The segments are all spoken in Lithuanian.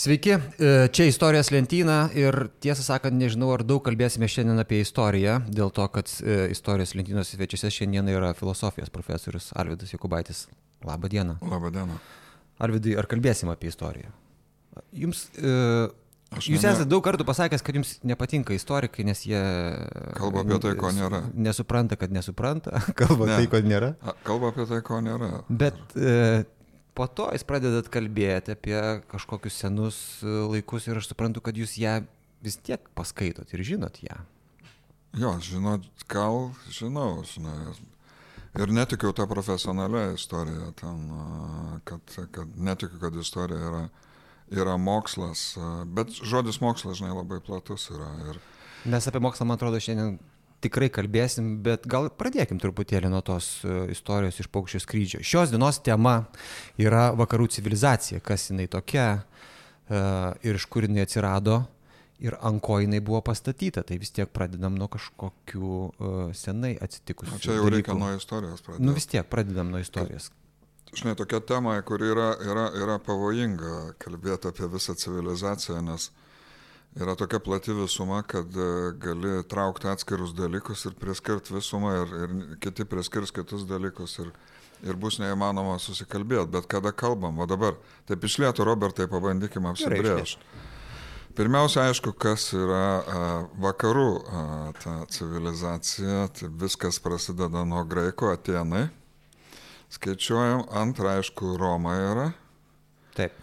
Sveiki, e, čia istorijos lentyna ir tiesą sakant, nežinau, ar daug kalbėsime šiandien apie istoriją, dėl to, kad e, istorijos lentynos svečiuose šiandien yra filosofijos profesorius Arvidas Jokubaitis. Labą dieną. Labą dieną. Arvidai, ar kalbėsime apie istoriją? Jums, e, Aš jūs esate daug kartų pasakęs, kad jums nepatinka istorikai, nes jie... Kalba apie tai, ko nėra. Nesupranta, kad nesupranta, kalba ne. tai, ko nėra. Kalba apie tai, ko nėra. Bet e, po to jūs pradedat kalbėti apie kažkokius senus e, laikus ir aš suprantu, kad jūs ją vis tiek paskaitot ir žinot ją. Jo, žinot, gal žinau, žinai. Ir netikiu tą profesionalią istoriją, ten, kad, kad netikiu, kad istorija yra, yra mokslas, bet žodis mokslas, žinai, labai platus yra. Ir... Mes apie mokslą, man atrodo, šiandien tikrai kalbėsim, bet gal pradėkim truputėlį nuo tos e, istorijos iš paukščio skrydžio. Šios dienos tema yra vakarų civilizacija, kas jinai tokia e, ir iš kur jinai atsirado ir ant ko jinai buvo pastatyta. Tai vis tiek pradedam nuo kažkokių uh, senai atsitikusių. Čia jau dalykų. reikia nuo istorijos pradėti. Nu vis tiek pradedam nuo istorijos. Žinai, tokia tema, kuri yra, yra, yra pavojinga kalbėti apie visą civilizaciją, nes yra tokia plati visuma, kad e, gali traukti atskirus dalykus ir priskirti visumą ir, ir kiti priskirs kitus dalykus ir, ir bus neįmanoma susikalbėti. Bet kada kalbam, o dabar, taip išlėtų, Robertai, pabandykime apsibrėžti. Pirmiausia, aišku, kas yra a, vakarų a, ta civilizacija, tai viskas prasideda nuo graikų, atenai. Skaičiuojam, antra, aišku, Roma yra. Taip.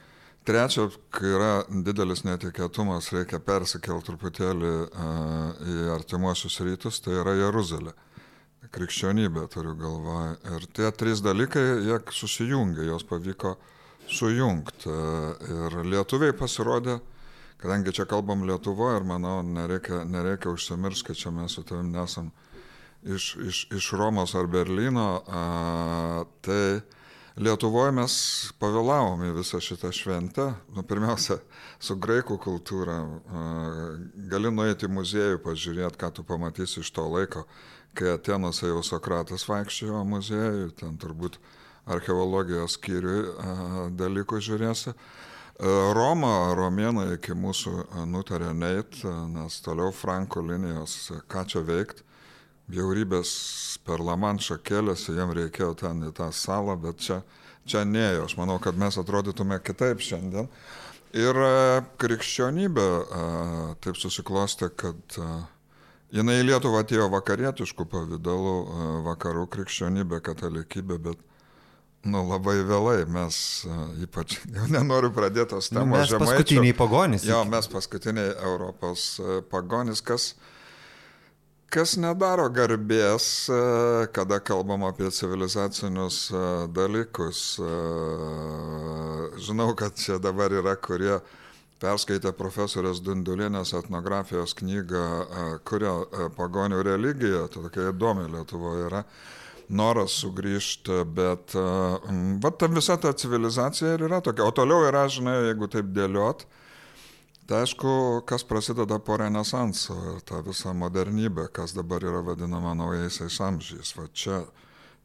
Trečia, kai yra didelis netikėtumas, reikia persikelti truputėlį uh, į artimuosius rytus, tai yra Jeruzalė. Krikščionybė turiu galvoje. Ir tie trys dalykai, jie susijungia, jos pavyko sujungti. Ir lietuviai pasirodė, kadangi čia kalbam Lietuvoje ir manau, nereikia, nereikia užsimiršti, kad čia mes su tavim nesam iš, iš, iš Romos ar Berlyno, uh, tai Lietuvoje mes pavėlavom į visą šitą šventę. Nu, pirmiausia, su graikų kultūra. Gali nueiti į muziejų, pažiūrėti, ką tu pamatysi iš to laiko, kai Atenuose jau Sokratas vaikščiojo muziejui, ten turbūt archeologijos skyriui dalykų žiūrėsi. Roma, romėnai iki mūsų nutarė neit, nes toliau Franko linijos, ką čia veikti bjaurybės per Lamanšą kėlėsi, jam reikėjo ten į tą salą, bet čia, čia neėjo. Aš manau, kad mes atrodytume kitaip šiandien. Ir e, krikščionybė e, taip susiklosti, kad e, jinai į Lietuvą atėjo vakarietiškų pavydalų, vakarų krikščionybė, katalikybė, bet Nu, labai vėlai mes, ypač, jau nenoriu pradėti tos temos. Nu, mes žemaičių. paskutiniai pagonys. Jo, mes paskutiniai Europos pagonys, kas uh, kas nedaro garbės, e, kada kalbam apie civilizacinius e, dalykus. E, žinau, kad čia dabar yra, kurie perskaitė profesorės Dundulinės etnografijos knygą, kurio pagonių religija, tai tokia įdomi Lietuvoje yra, noras sugrįžti, bet va, ta visa ta civilizacija ir yra tokia. O toliau yra, žinai, jeigu taip dėliot, Tai aišku, kas prasideda po renesanso ir ta visa modernybė, kas dabar yra vadinama naujaisiais amžiais. Va čia,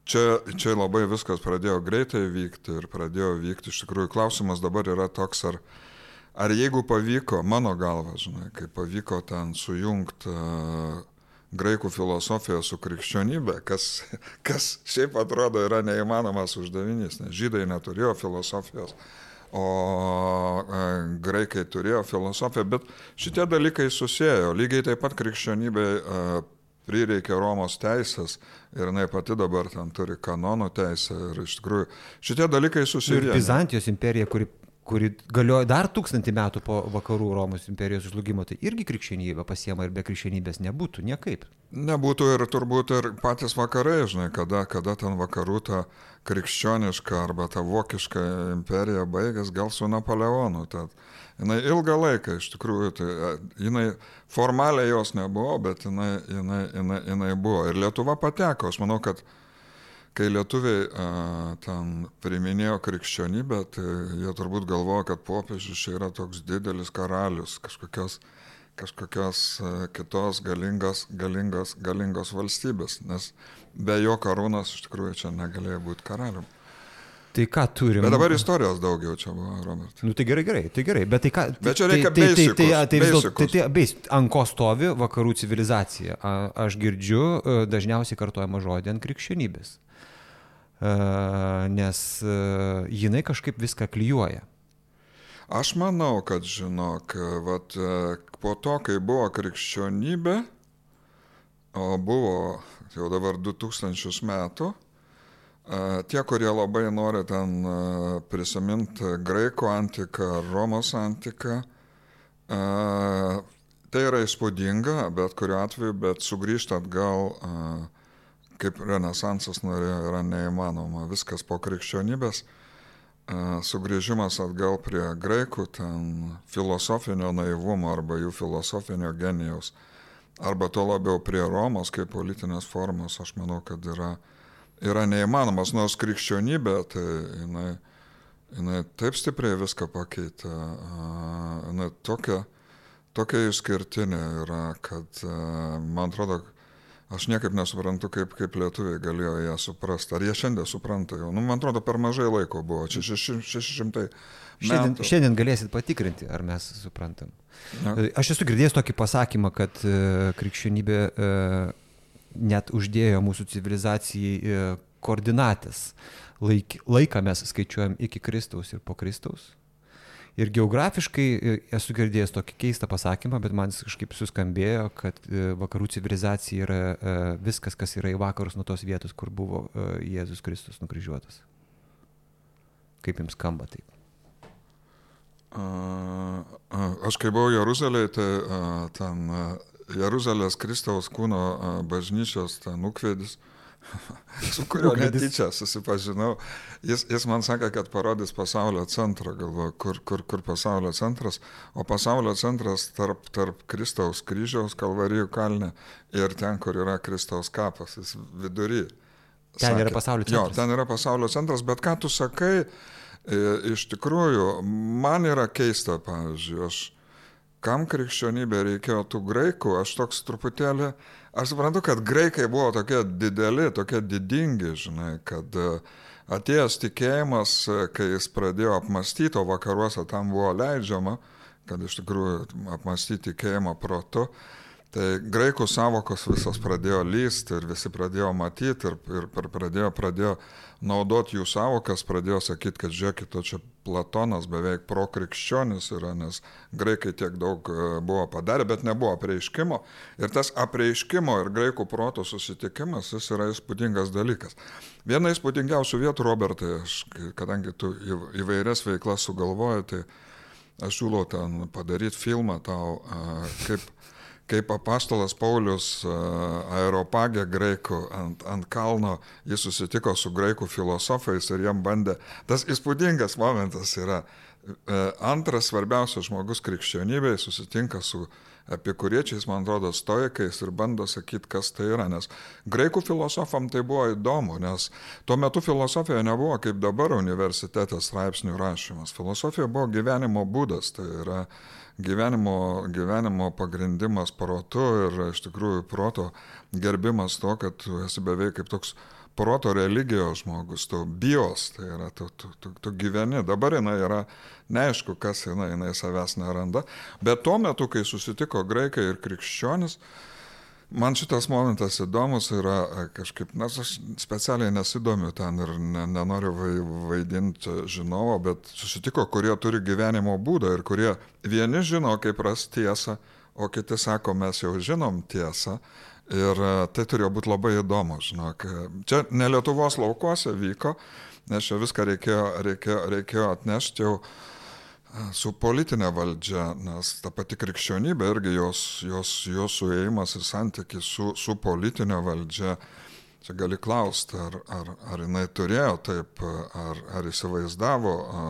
čia, čia labai viskas pradėjo greitai vykti ir pradėjo vykti. Iš tikrųjų, klausimas dabar yra toks, ar, ar jeigu pavyko, mano galva, žinai, kai pavyko ten sujungti uh, graikų filosofiją su krikščionybė, kas, kas šiaip atrodo yra neįmanomas uždavinys, nes žydai neturėjo filosofijos o e, graikai turėjo filosofiją, bet šitie dalykai susijęjo. Lygiai taip pat krikščionybė e, prireikė Romos teisės ir jinai pati dabar ten turi kanonų teisę ir iš tikrųjų šitie dalykai susiję. Ir Bizantijos imperija, kuri kuri galioja dar tūkstantį metų po vakarų Romos imperijos žlugimo, tai irgi krikščionybė pasiema ir be krikščionybės nebūtų niekaip. Nebūtų ir turbūt ir patys vakarai, žinai, kada, kada ten vakarų ta krikščioniška arba ta vokiška imperija baigės, gal su Napoleonu. Tad jinai ilgą laiką iš tikrųjų, tai jinai formaliai jos nebuvo, bet jinai, jinai, jinai, jinai buvo. Ir Lietuva pateko, aš manau, kad kai lietuviai a, ten priminėjo krikščionybę, tai jie turbūt galvoja, kad popiežius čia yra toks didelis karalius, kažkokios, kažkokios kitos galingos, galingos, galingos valstybės, nes be jo karūnos iš tikrųjų čia negalėjo būti karalium. Tai ką turim? Bet dabar istorijos daugiau čia buvo, Robertai. Nu tai gerai, gerai, tai gerai, bet tai ką... Bet čia reikia tai, tai, tai, tai, basicus, tai, vis dėlto- tai, basicus. tai, beis, ant ko stovi vakarų civilizacija? A- Aš girdžiu e, dažniausiai kartuojama žodį ant krikščionybės. E, Nes e, jinai kažkaip viską klyjuoja. Aš manau, kad, žinok, vat, po to, kai buvo krikščionybė, o buvo jau dabar 2000 metų, tie, kurie labai nori ten prisiminti graikų antiką, Romos antiką, tai yra įspūdinga, bet kuriuo atveju, bet sugrįžti atgal, kaip renesansas norėjo, yra neįmanoma. Viskas po krikščionybės sugrįžimas atgal prie graikų, ten filosofinio naivumo arba jų filosofinio genijaus, arba to labiau prie Romos kaip politinės formos, aš manau, kad yra, yra neįmanomas, nors krikščionybė, tai jinai, jinai taip stipriai viską pakeitė, jinai tokia, tokia išskirtinė yra, kad man atrodo, Aš niekaip nesuprantu, kaip, kaip lietuviai galėjo ją suprasti. Ar jie šiandien supranta jau? Nu, man atrodo, per mažai laiko buvo. Čia šeši- 600 Šiandien, šiandien galėsit patikrinti, ar mes suprantam. Na. E, Aš esu girdėjęs tokį pasakymą, kad e, krikščionybė e, net uždėjo mūsų civilizacijai e, koordinatės. Laik, laiką mes skaičiuojam iki Kristaus ir po Kristaus. Ir geografiškai e, esu girdėjęs tokį keistą pasakymą, bet man jis kažkaip suskambėjo, kad e, vakarų civilizacija yra viskas, kas yra į vakarus nuo tos vietos, kur buvo Jėzus Kristus nukryžiuotas. Kaip jums skamba taip? Aš kai buvau Jeruzalėje, tai ten Jeruzalės Kristaus kūno bažnyčios ten nukvedis, su kuriuo netyčia susipažinau. Jis, jis man sakė, kad parodys pasaulio centrą, galvoju, kur, kur, kur pasaulio centras, o pasaulio centras tarp, tarp Kristaus kryžiaus, Kalvarijų kalne ir ten, kur yra Kristaus kapas, jis vidury. Ten yra pasaulio Jo, centras. ten yra pasaulio centras, bet ką tu sakai, iš tikrųjų, man yra keista, pavyzdžiui, aš kam krikščionybė reikėjo tų graikų, aš toks truputėlį, aš suprantu, kad graikai buvo tokie dideli, tokie didingi, žinai, kad e, atėjęs tikėjimas, e, kai jis pradėjo apmastyti, o vakaruose tam buvo leidžiama, kad iš tikrųjų apmastyti tikėjimą protu, tai graikų savokos visos pradėjo lysti ir visi pradėjo matyti ir, ir pradėjo, pradėjo naudoti jų savokas, pradėjo sakyti, kad žiūrėkit, čia Platonas beveik prokrikščionis yra, nes graikai tiek daug e, buvo padarę, bet nebuvo apreiškimo. Ir tas apreiškimo ir graikų proto susitikimas, jis yra įspūdingas dalykas. Viena įspūdingiausių vietų, Robertai, aš, kadangi tu įv- įvairias veiklas sugalvoji, tai aš siūlau ten padaryti filmą tau, kaip, kaip apaštalas Paulius a, aeropagė graikų ant, ant kalno, jis susitiko su graikų filosofais ir jam bandė. Tas įspūdingas momentas yra. e, Antras svarbiausias žmogus krikščionybėje susitinka su epikuriečiais, man atrodo, stoikais ir bando sakyti, kas tai yra. Nes graikų filosofam tai buvo įdomu, nes tuo metu filosofija nebuvo kaip dabar universitete straipsnių rašymas. Filosofija buvo gyvenimo būdas, tai yra gyvenimo, gyvenimo pagrindimas protu ir iš tikrųjų proto gerbimas to, kad tu esi beveik kaip toks proto religijos žmogus, tu bios, tai yra tu, tu, tu, tu gyveni. Dabar jinai yra neaišku, kas jinai, jinai savęs neranda, bet tuo metu, kai susitiko graikai ir krikščionis, Man šitas momentas įdomus yra e, kažkaip, nes aš specialiai nesidomiu ten ir ne, nenoriu vai, vaidinti žinovo, bet susitiko, kurie turi gyvenimo būdą ir kurie vieni žino, kaip ras tiesą, o kiti sako, mes jau žinom tiesą. Ir e, tai turėjo būti labai įdomu, žinok. Čia ne Lietuvos laukuose vyko, nes čia viską reikėjo, reikėjo, reikėjo atnešti jau su politinė valdžia, nes ta pati krikščionybė irgi jos, jos, jos suėjimas ir santykis su, su politinė valdžia. Čia gali klausti, ar, ar, ar jinai turėjo taip, ar, ar įsivaizdavo a,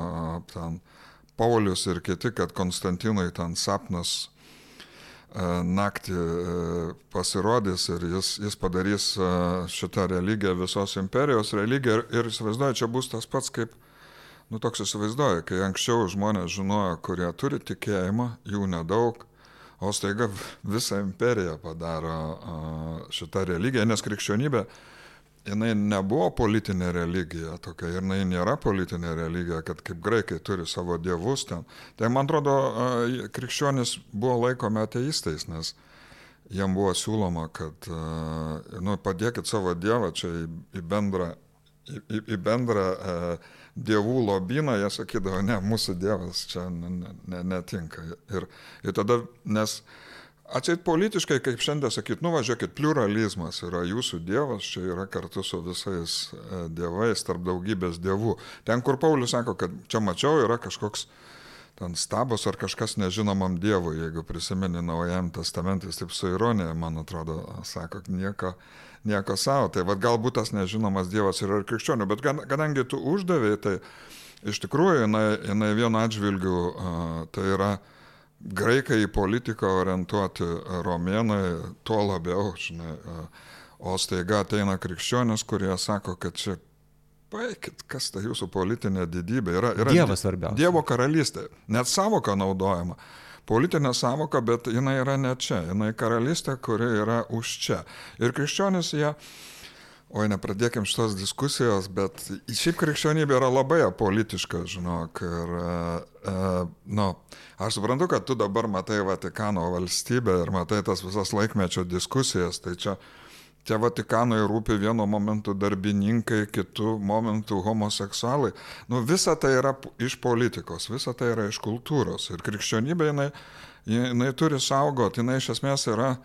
ten Paulius ir kiti, kad Konstantinui ten sapnas a, naktį a, pasirodys ir jis, jis padarys a, šitą religiją visos imperijos religiją ir, ir įsivaizduoju, čia bus tas pats kaip Nu, toks įsivaizduoju, kai anksčiau žmonės žinojo, kurie turi tikėjimą, jų nedaug, o staiga visą imperiją padaro šitą religiją, nes krikščionybė jinai nebuvo politinė religija tokia ir jinai nėra politinė religija, kad kaip graikai turi savo dievus ten. Tai man atrodo, krikščionis buvo laikomi ateistais, nes jam buvo siūloma, kad nu, padėkit savo dievą čia į, į bendrą, į, į, į bendrą uh, dievų lobyną, jie sakydavo, ne, mūsų dievas čia netinka. Ir, ir tada, nes atseit politiškai, kaip šiandien sakyt, nuvažiuokit, pluralizmas yra jūsų dievas, čia yra kartu su visais e, dievais, tarp daugybės dievų. Ten, kur Paulius sako, kad čia mačiau, yra kažkoks ten stabas ar kažkas nežinomam dievui, jeigu prisimeni naujam testamentais, taip su ironija, man atrodo, sako, nieko nieko savo. Tai vad galbūt tas nežinomas Dievas yra ir krikščionių, bet kadangi tu uždavėjai, tai iš tikrųjų jinai, jinai vienu atžvilgiu tai yra graikai į politiką orientuoti romėnai, tuo labiau, žinai, o staiga ateina krikščionis, kurie sako, kad čia Paikit, kas ta jūsų politinė didybė yra. yra Dievas svarbiausia. Dievo karalystė. Net savoka naudojama politinė savoka, bet jinai yra ne čia, jinai karalystė, kuri yra už čia. Ir krikščionis jie, oi nepradėkim šitos diskusijos, bet šiaip krikščionybė yra labai apolitiška, žinok. Ir, uh, nu, aš suprantu, kad tu dabar matai Vatikano valstybę ir matai tas visas laikmečio diskusijas, tai čia Čia Vatikanui rūpi vienu momentu darbininkai, kitų momentų homoseksualai. Nu, visa tai yra iš politikos, visa tai yra iš kultūros. Ir krikščionybė jinai, jinai turi saugoti, jinai iš esmės yra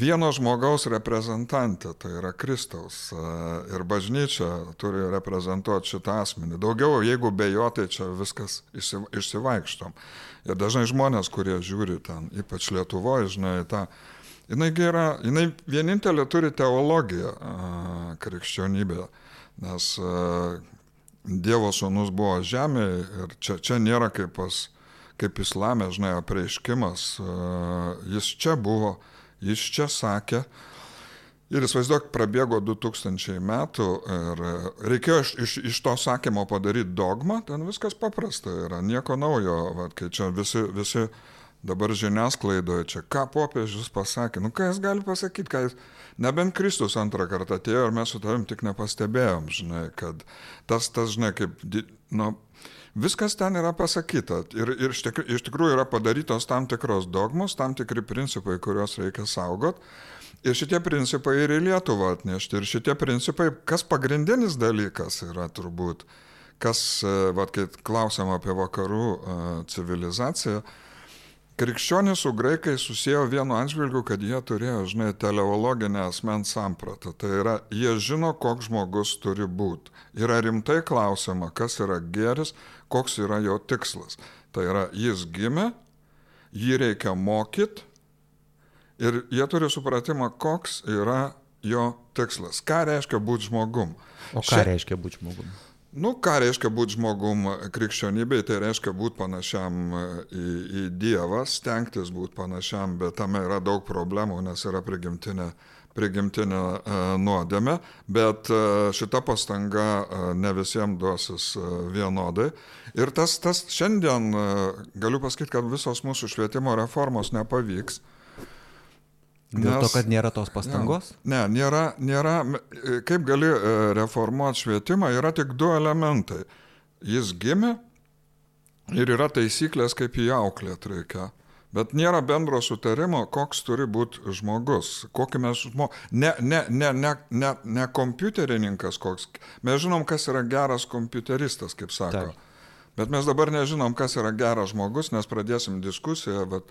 vieno žmogaus reprezentantė, tai yra Kristaus. Ir bažnyčia turi reprezentuoti šitą asmenį. Daugiau, jeigu be jo, tai čia viskas išsivaikštom. Ir dažnai žmonės, kurie žiūri ten, ypač Lietuvoje, žinai, tą... Ta, jinai yra, jinai vienintelė turi teologiją krikščionybė, nes Dievo sūnus buvo žemėje ir čia, čia nėra kaip, pas, kaip islamė, žinai, apreiškimas, jis čia buvo, jis čia sakė. Ir įsivaizduok, prabėgo 2000 metų ir reikėjo iš, iš, iš to sakymo padaryti dogmą, ten viskas paprasta yra, nieko naujo, va, kai čia visi, visi uh, dabar žiniasklaidoje čia, ką popiežius pasakė, nu ką jis gali pasakyti, ką jis, nebent Kristus antrą kartą atėjo ir mes su tavim tik nepastebėjom, žinai, kad tas, tas, žinai, kaip, nu, viskas ten yra pasakyta ir, ir iš tikrųjų yra padarytos tam tikros dogmos, tam tikri principai, kuriuos reikia saugot. Ir šitie principai ir į Lietuvą atnešti. Ir šitie principai, kas pagrindinis dalykas yra turbūt, kas, vad, kai klausiam apie vakarų civilizaciją, Krikščionys su graikai susijęo vienu atžvilgiu, kad jie turėjo, žinai, teleologinę asmens sampratą. Tai yra, jie žino, koks žmogus turi būti. Yra rimtai klausima, kas yra geris, koks yra jo tikslas. Tai yra, jis gimė, jį reikia mokyti ir jie turi supratimą, koks yra jo tikslas. Ką reiškia būti žmogum. O ką Šia... reiškia būti žmogum? Nu, ką reiškia būti žmogum krikščionybei, tai reiškia būti panašiam e, į, į Dievą, stengtis būti panašiam, bet tame yra daug problemų, nes yra prigimtinė, prigimtinė uh, nuodėmė, bet uh, šita pastanga uh, ne visiems duosis uh, vienodai. Ir tas, tas šiandien, uh, galiu pasakyti, kad visos mūsų švietimo reformos nepavyks. Uh, Dėl to, kad nėra tos pastangos? Ja, ne, nėra, nėra, kaip gali e, reformuoti švietimą, yra tik du elementai. Jis gimė ir yra taisyklės, kaip jį auklėt reikia. Bet nėra bendro sutarimo, koks turi būti žmogus, kokį mes žmogus. Ne, ne, ne, ne, ne, ne kompiuterininkas koks. Mes žinom, kas yra geras kompiuteristas, kaip sako. Taip. Bet mes dabar nežinom, kas yra geras žmogus, nes pradėsim diskusiją, bet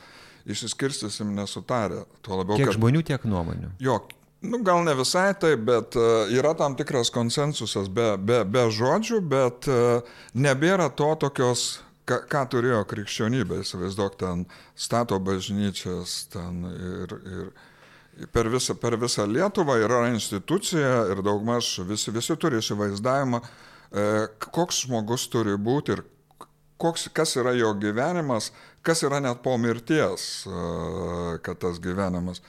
išsiskirstysim nesutarę. Tuo labiau, tiek kad... žmonių, tiek nuomonių. Jo, nu, gal ne visai tai, bet uh, yra tam tikras konsensusas be, be, be žodžių, bet uh, nebėra to tokios, ką, ką turėjo krikščionybė, įsivaizduok, ten stato bažnyčias, ten ir... ir Per visą, per visą Lietuvą yra institucija ir daugmaž visi, visi turi įsivaizdavimą, e, koks žmogus turi būti ir koks, kas yra jo gyvenimas, kas yra net po mirties, kad tas gyvenimas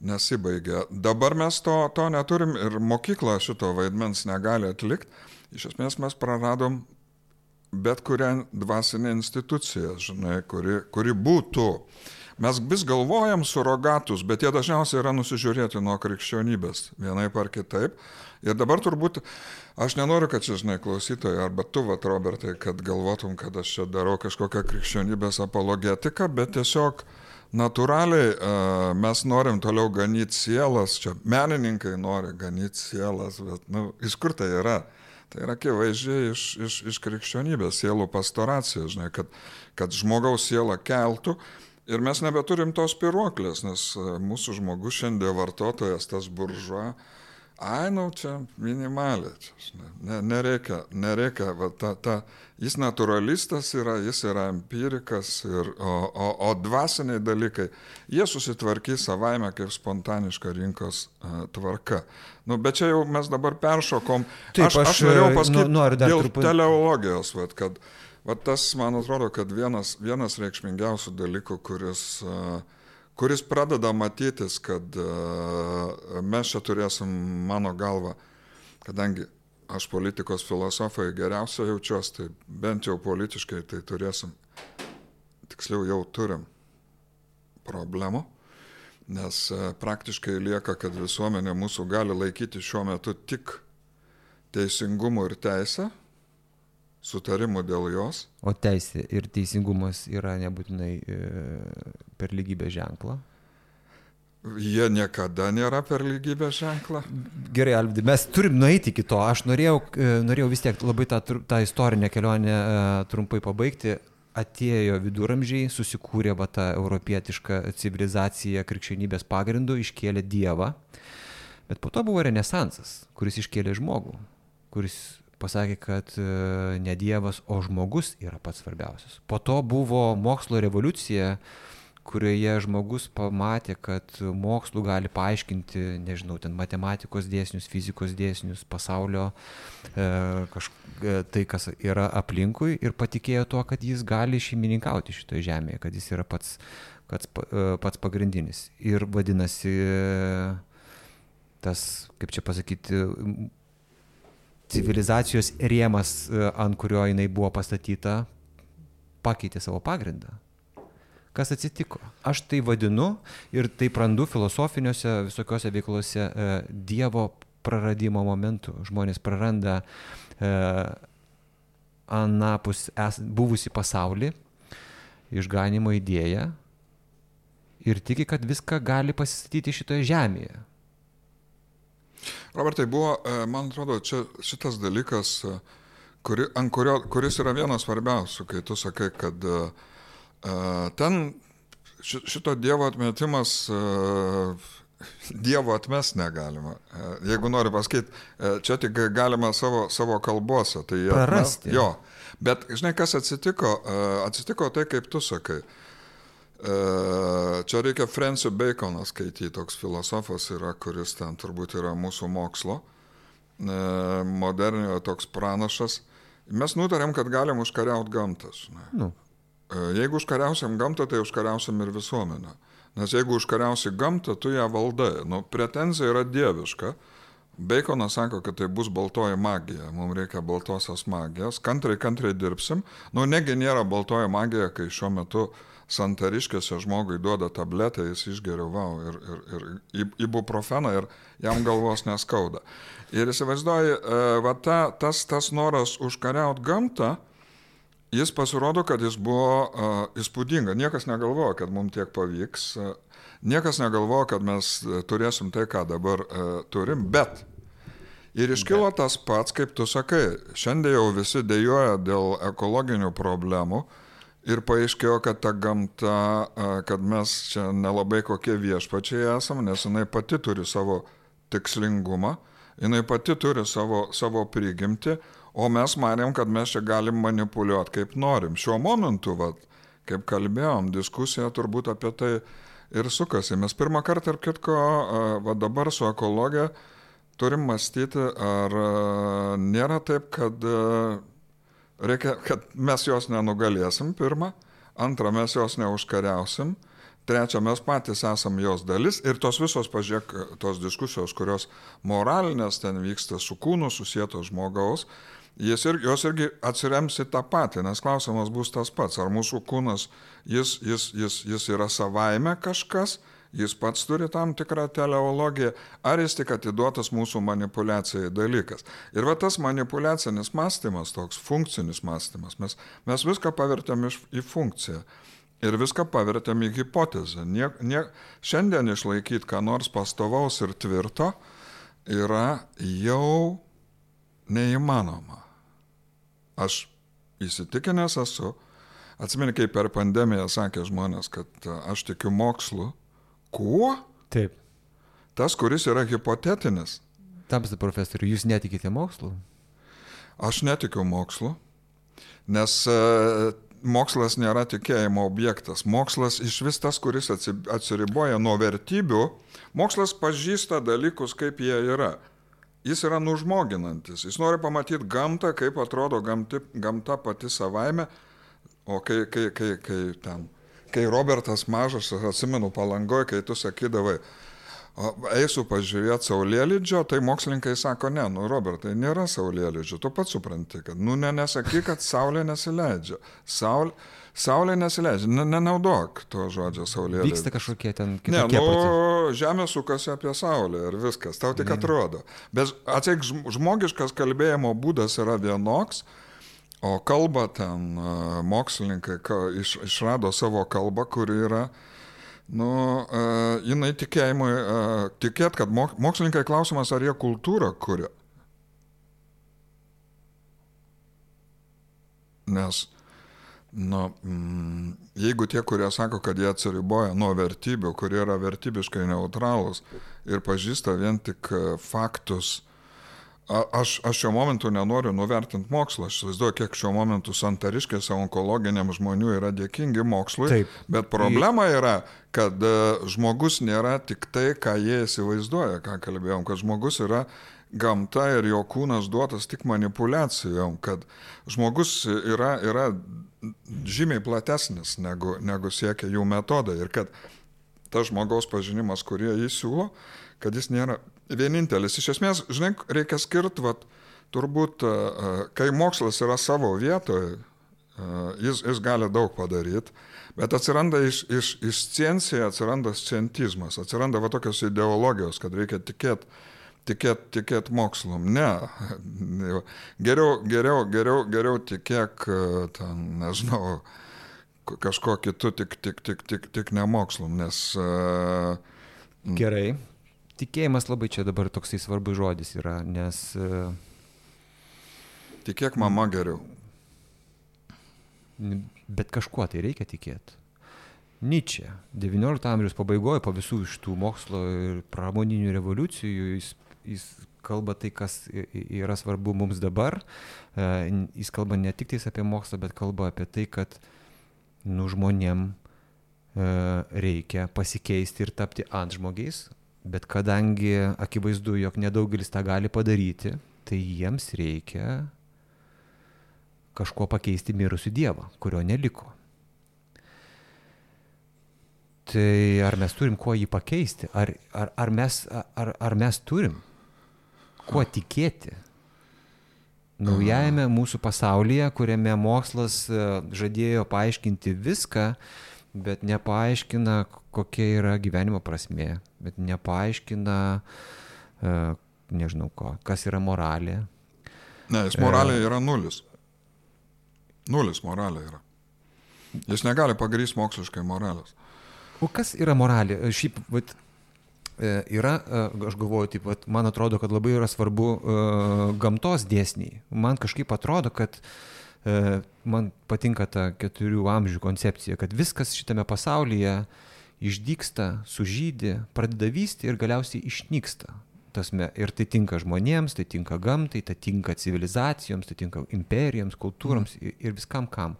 nesibaigia. Dabar mes to, to neturim ir mokykla šito vaidmens negali atlikti. Iš esmės mes praradom bet kurią dvasinę instituciją, žinai, kuri, kuri būtų. Mes vis galvojam surogatus, bet jie dažniausiai yra nusižiūrėti nuo krikščionybės, vienaip ar kitaip. Ir dabar turbūt, aš nenoriu, kad čia, žinai, klausytojai, arba tu, vat, Robertai, kad galvotum, kad aš čia darau kažkokią krikščionybės apologetiką, bet tiesiog natūraliai uh, mes norim toliau ganyti sielas, čia menininkai nori ganyti sielas, bet, na, nu, iš kur tai yra? Tai yra akivaizdžiai iš, iš, iš krikščionybės, sielų pastoracijos, žinai, kad, kad žmogaus siela keltų ir mes nebeturim tos piruoklės, nes e, mūsų žmogus šiandien vartotojas, tas buržuo, ai, nu čia minimaliai, čia, ne, nereikia, nereikia, va, ta, ta, jis naturalistas yra, jis yra empirikas, ir, o, o, o dvasiniai dalykai, jie susitvarkys savaime kaip spontaniška rinkos uh, tvarka. Nu, bet čia jau mes dabar peršokom. Taip, aš, aš, aš norėjau e, pasakyti nu, noriu dėl truputį... teleologijos, vat, kad vat, tas, man atrodo, kad vienas, vienas reikšmingiausių dalykų, kuris, e, kuris pradeda matytis, kad e, mes čia turėsim, mano galva, kadangi aš politikos filosofai geriausia jaučiuosi, tai bent jau politiškai tai turėsim, tiksliau jau turim problemų nes e, praktiškai lieka, kad visuomenė mūsų gali laikyti šiuo metu tik teisingumu ir teisę, sutarimu dėl jos. O teisė ir teisingumas yra nebūtinai e, per lygybę ženklą. Jie niekada nėra per lygybę ženklą. Gerai, Alvidi, mes turim nueiti iki to. Aš norėjau, e, norėjau vis tiek labai tą, tą istorinę kelionę trumpai pabaigti atėjo viduramžiai, susikūrė va tą europietišką civilizaciją krikščionybės pagrindu, iškėlė Dievą. Bet po to buvo Renesansas, kuris iškėlė žmogų, kuris pasakė, kad e, ne Dievas, o žmogus yra pats svarbiausias. Po to buvo mokslo revoliucija, kurioje žmogus pamatė, kad mokslu gali paaiškinti, nežinau, ten matematikos dėsnius, fizikos dėsnius, pasaulio, e, kaž, e, tai, kas yra aplinkui ir patikėjo tuo, kad jis gali šeimininkauti šitoje žemėje, kad jis yra pats, pats, e, pats pagrindinis. Ir vadinasi, tas, kaip čia pasakyti, civilizacijos rėmas, e, ant kurio jinai buvo pastatyta, pakeitė savo pagrindą kas atsitiko. Aš tai vadinu ir tai randu filosofiniuose visokiose veiklose e, Dievo praradimo momentų. Žmonės praranda e, anapus es, buvusi pasaulį, išganimo idėją ir tiki, kad viską gali pasistatyti šitoje žemėje. Robertai, buvo, e, man atrodo, čia šitas dalykas, e, kuri, kurio, kuris yra vienas svarbiausių, kai tu sakai, kad uh, Ten šito Dievo atmetimas, Dievo atmes negalima. Jeigu noriu pasakyti, čia tik galima savo, savo kalbose. Tai Prarasti. Atmes, jo. Bet žinai, kas atsitiko? Atsitiko tai, kaip tu sakai. Čia reikia Francio Baconą skaityti, toks filosofas yra, kuris ten turbūt yra mūsų mokslo, moderniojo toks pranašas. Mes nutarėm, kad galim užkariauti gamtą. Nu. E, jeigu užkariausiam gamtą, tai užkariausiam ir visuomenę. Nes jeigu užkariausi gamtą, tu ją valdai. Nu, pretenzija yra dieviška. Baconas sako, kad tai bus baltoji magija, mums reikia baltosios magijos, kantrai, kantrai dirbsim. Nu, negi nėra baltoji magija, kai šiuo metu santariškėse žmogui duoda tabletę, jis išgeria vau ir, ir, ir ibuprofeną ir jam galvos neskauda. Ir įsivaizduoji, e, va ta, tas, tas noras užkariauti gamtą, Jis pasirodo, kad jis buvo uh, įspūdinga. Niekas negalvojo, kad mums tiek pavyks. Uh, niekas negalvojo, kad mes turėsim tai, ką dabar uh, turim. Bet ir iškilo tas pats, kaip tu sakai. Šiandien jau visi dėjoja dėl ekologinių problemų. Ir paaiškėjo, kad ta gamta, kad mes čia nelabai kokie viešpačiai esame, nes jinai pati turi savo tikslingumą, jinai pati turi savo, savo prigimti, O mes manėm, kad mes čia galim manipuliuoti kaip norim. Šiuo momentu, vat, kaip kalbėjom, diskusija turbūt apie tai ir sukasi. Mes pirmą kartą, ir kitko, va dabar su ekologija turim mąstyti, ar nėra taip, kad, reikia, kad mes jos nenugalėsim, pirmą, antrą, mes jos neužkariausim, trečia, mes patys esam jos dalis ir tos visos, pažiūrėk, tos diskusijos, kurios moralinės ten vyksta su kūnu susijęto žmogaus, jis ir, jos irgi atsirems į tą patį, nes klausimas bus tas pats, ar mūsų kūnas, jis, jis, jis, jis yra savaime kažkas, jis pats turi tam tikrą teleologiją, ar jis tik atiduotas mūsų manipulacijai dalykas. Ir va tas manipulacinis mąstymas, toks funkcinis mąstymas, mes, mes viską pavertėm iš, į funkciją. Ir viską pavertėm į hipotezę. Niek, niek, šiandien išlaikyti ką nors pastovaus ir tvirto yra jau neįmanoma. Aš įsitikinęs esu, atsimeni, kaip per pandemiją sakė žmonės, kad aš tikiu mokslu, Kuo? Taip. Tas, kuris yra hipotetinis. Tamsta profesoriu, jūs netikite mokslu? Aš netikiu mokslu, nes e, mokslas nėra tikėjimo objektas. Mokslas iš vis tas, kuris atsiriboja nuo vertybių, mokslas pažįsta dalykus, kaip jie yra. Jis yra nužmoginantis. Jis nori pamatyti gamtą, kaip atrodo gamti, gamta pati savaime, o kai, kai, kai, kai ten kai Robertas mažas, atsimenu palangoje, kai tu sakydavai, eisiu pažiūrėti saulėlydžio, tai mokslininkai sako, ne, nu Robertai, nėra saulėlydžio, tu pats supranti, kad, nu ne, nesakyk, kad saulė nesileidžia. Saulė, saulė nesileidžia, ne, nenaudok to žodžio saulėlydžio. Vyksta kažkokie ten kitokie. Ne, nu, procesai. žemė sukasi apie saulę ir viskas, tau tik ne. atrodo. Bet atsiek, žmogiškas kalbėjimo būdas yra vienoks, O kalba ten mokslininkai iš, išrado savo kalbą, kuri yra, nu, jinai tikėjimui, tikėt, kad mokslininkai klausimas, ar jie kultūrą kuria. Nes, nu, mm, jeigu tie, kurie sako, kad jie atsiriboja nuo vertybių, kurie yra vertybiškai neutralūs ir pažįsta vien tik faktus, Aš, aš šiuo momentu nenoriu nuvertinti mokslo, aš įsivaizduoju, kiek šiuo momentu santariškėse onkologiniam žmonių yra dėkingi mokslui, Taip. bet problema yra, kad e, žmogus nėra tik tai, ką jie įsivaizduoja, ką kalbėjom, kad žmogus yra gamta ir jo kūnas duotas tik manipulacijom, kad žmogus yra, yra žymiai platesnis negu, negu siekia jų metodai ir kad tas žmogaus pažinimas, kurie jį siūlo, kad jis nėra vienintelis. Iš esmės, žinai, reikia skirti, vat, turbūt, kai mokslas yra savo vietoje, jis, jis gali daug padaryti, bet atsiranda iš, iš, iš ciencija, atsiranda scientizmas, atsiranda va tokios ideologijos, kad reikia tikėti tikėt, tikėt mokslum. Ne. Geriau, geriau, geriau, geriau tikėk, ten, nežinau, kažko kitu, tik, tik, tik, tik, tik ne mokslum, nes... Gerai, tikėjimas labai čia dabar toksai svarbus žodis yra, nes... E, Tikėk mama geriau. Bet kažkuo tai reikia tikėti. Nyčia, XIX amžiaus pabaigoje, po visų iš tų mokslo ir pramoninių revoliucijų, jis, jis kalba tai, kas yra svarbu mums dabar. E, jis kalba ne tik apie mokslą, bet kalba apie tai, kad nu, žmonėm e, reikia pasikeisti ir tapti antžmogiais, Bet kadangi akivaizdu, jog nedaugelis tą gali padaryti, tai jiems reikia kažkuo pakeisti mirusių Dievą, kurio neliko. Tai ar mes turim kuo jį pakeisti? Ar, ar, ar, mes, ar, ar mes turim kuo tikėti? Naujajame mūsų pasaulyje, kuriame mokslas e, žadėjo paaiškinti viską, bet nepaaiškina, kokia yra gyvenimo prasmė, bet nepaaiškina, e, nežinau ko, kas yra moralė. Ne, jis moralė yra nulis. Nulis moralė yra. Jis negali pagrysti moksliškai moralės. O kas yra moralė? E, šiaip, vat, e, yra, aš galvoju, taip, vat, man atrodo, kad labai yra svarbu uh, gamtos dėsniai. Man kažkaip atrodo, kad uh, man patinka ta keturių amžių koncepcija, kad viskas šitame pasaulyje išdyksta, sužydė, pradeda vysti ir galiausiai išnyksta tasme. Ir tai tinka žmonėms, tai tinka gamtai, tai tinka civilizacijoms, tai tinka imperijoms, kultūroms mm. ir viskam kam.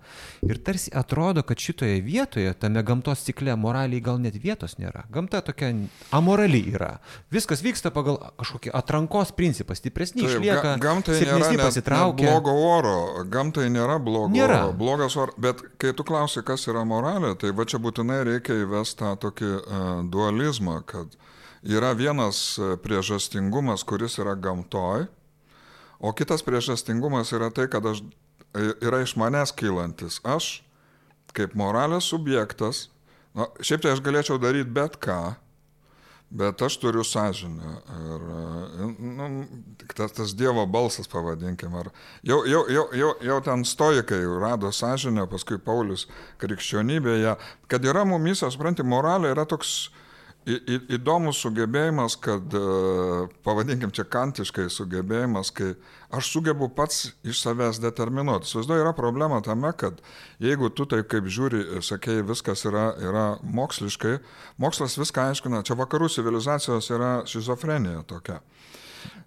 Ir tarsi atrodo, kad šitoje vietoje, tame gamtos cikle, moraliai gal net vietos nėra. Gamta tokia amorali yra. Viskas vyksta pagal kažkokį atrankos principą, stipresni Taip, išlieka, ga gamtai nėra pasitraukia. blogo oro, gamtai nėra blogo nėra. oro, blogas oro. Bet kai tu klausi, kas yra moralė, tai va čia būtinai reikia įvesti tą tokį uh, dualizmą, kad yra vienas e, priežastingumas, kuris yra gamtoj, O kitas priežastingumas yra tai, kad aš, yra iš manęs kylantis. Aš, kaip moralės subjektas, na, šiaip tai aš galėčiau daryti bet ką, bet aš turiu sąžinę. Ir nu, tas, tas Dievo balsas, pavadinkim, ar jau, jau, jau, jau, jau ten stoikai rado sąžinę, paskui Paulius krikščionybėje, kad yra mumise, supranti, moralė yra toks į, į, įdomus sugebėjimas, kad, e, pavadinkim čia kantiškai sugebėjimas, kai aš sugebu pats iš savęs determinuoti. Suvaizduoju, yra problema tame, kad jeigu tu taip kaip žiūri, sakėjai, viskas yra, yra moksliškai, mokslas viską aiškina, čia vakarų civilizacijos yra šizofrenija tokia.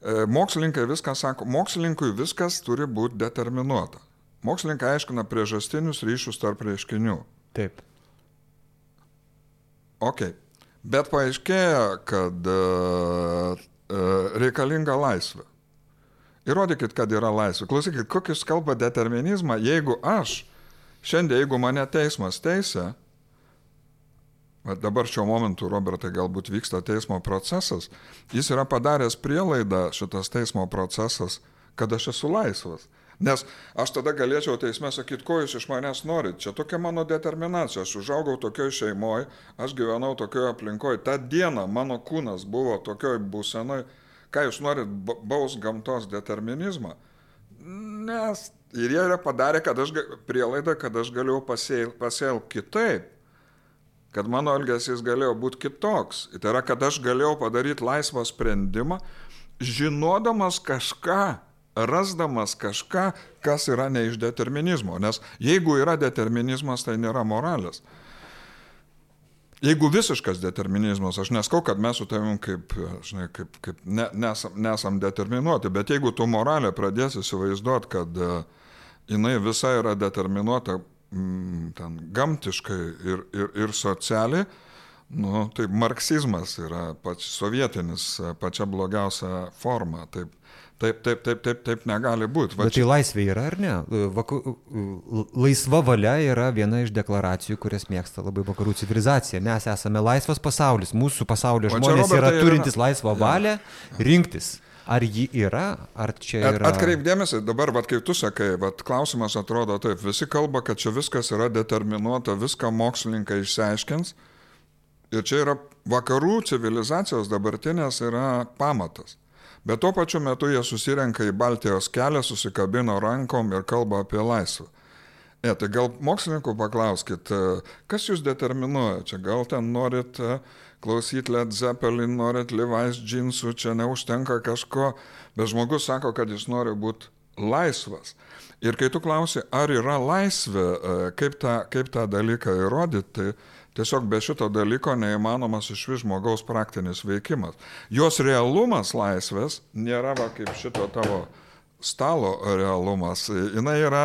E, mokslininkai viską sako, mokslininkui viskas turi būti determinuota. Mokslininkai aiškina priežastinius ryšius tarp reiškinių. Taip. Ok. Bet paaiškėja, kad uh, reikalinga laisvė. Įrodykit, kad yra laisvė. Klausykit, kokius kalba determinizmą, jeigu aš, šiandien, jeigu mane teismas teisė, dabar šiuo momentu, Robertai, galbūt vyksta teismo procesas, jis yra padaręs prielaidą šitas teismo procesas, kad aš esu laisvas. Nes aš tada galėčiau teisme sakyti, ko jūs iš manęs norit. Čia tokia mano determinacija. Aš užaugau tokioj šeimoje, aš gyvenau tokioje aplinkoje. Ta diena mano kūnas buvo tokioj būsenoj. Ką jūs norit, baus gamtos determinizmą? Nes ir jie yra padarę, kad aš prielaidą, kad aš galėjau pasielgti kitaip kad mano elgesys galėjo būti kitoks. Tai yra, kad aš galėjau padaryti laisvą sprendimą, žinodamas kažką, rasdamas kažką, kas yra ne iš determinizmo. Nes jeigu yra determinizmas, tai nėra moralės. Jeigu visiškas determinizmas, aš neskau, kad mes su tavim kaip, žinai, kaip, kaip ne, nesam, nesam determinuoti, bet jeigu tu moralę pradėsi įsivaizduoti, kad uh, jinai visa yra determinuota mm, ten gamtiškai ir, ir, ir socialiai, nu, tai marksizmas yra pats sovietinis, pačia blogiausia forma. Taip, Taip, taip, taip, taip, taip negali būti. Va, Bet tai laisvė yra ar ne? Vaku, laisva valia yra viena iš deklaracijų, kurias mėgsta labai vakarų civilizacija. Mes esame laisvas pasaulis, mūsų pasaulio žmonės Robertai, yra turintys yra... laisvą valią rinktis. Ar ji yra, ar čia yra... At, atkreipdėmėsi, dabar, vat, kai tu sakai, vat, klausimas atrodo taip, visi kalba, kad čia viskas yra determinuota, viską mokslininkai išsiaiškins. Ir čia yra vakarų civilizacijos dabartinės yra pamatas. Bet tuo pačiu metu jie susirenka į Baltijos kelią, susikabino rankom ir kalba apie laisvę. Ne, tai gal mokslininkų paklauskit, e, kas jūs determinuoja čia? Gal ten norit e, klausyti Led Zeppelin, norit Levi's džinsų, čia neužtenka kažko, bet žmogus sako, kad jis nori būti laisvas. Ir kai tu klausi, ar yra laisvė, e, kaip tą, kaip tą dalyką įrodyti, tai Tiesiog be šito dalyko neįmanomas iš vis žmogaus praktinis veikimas. Jos realumas laisvės nėra va, kaip šito tavo stalo realumas. Jis yra,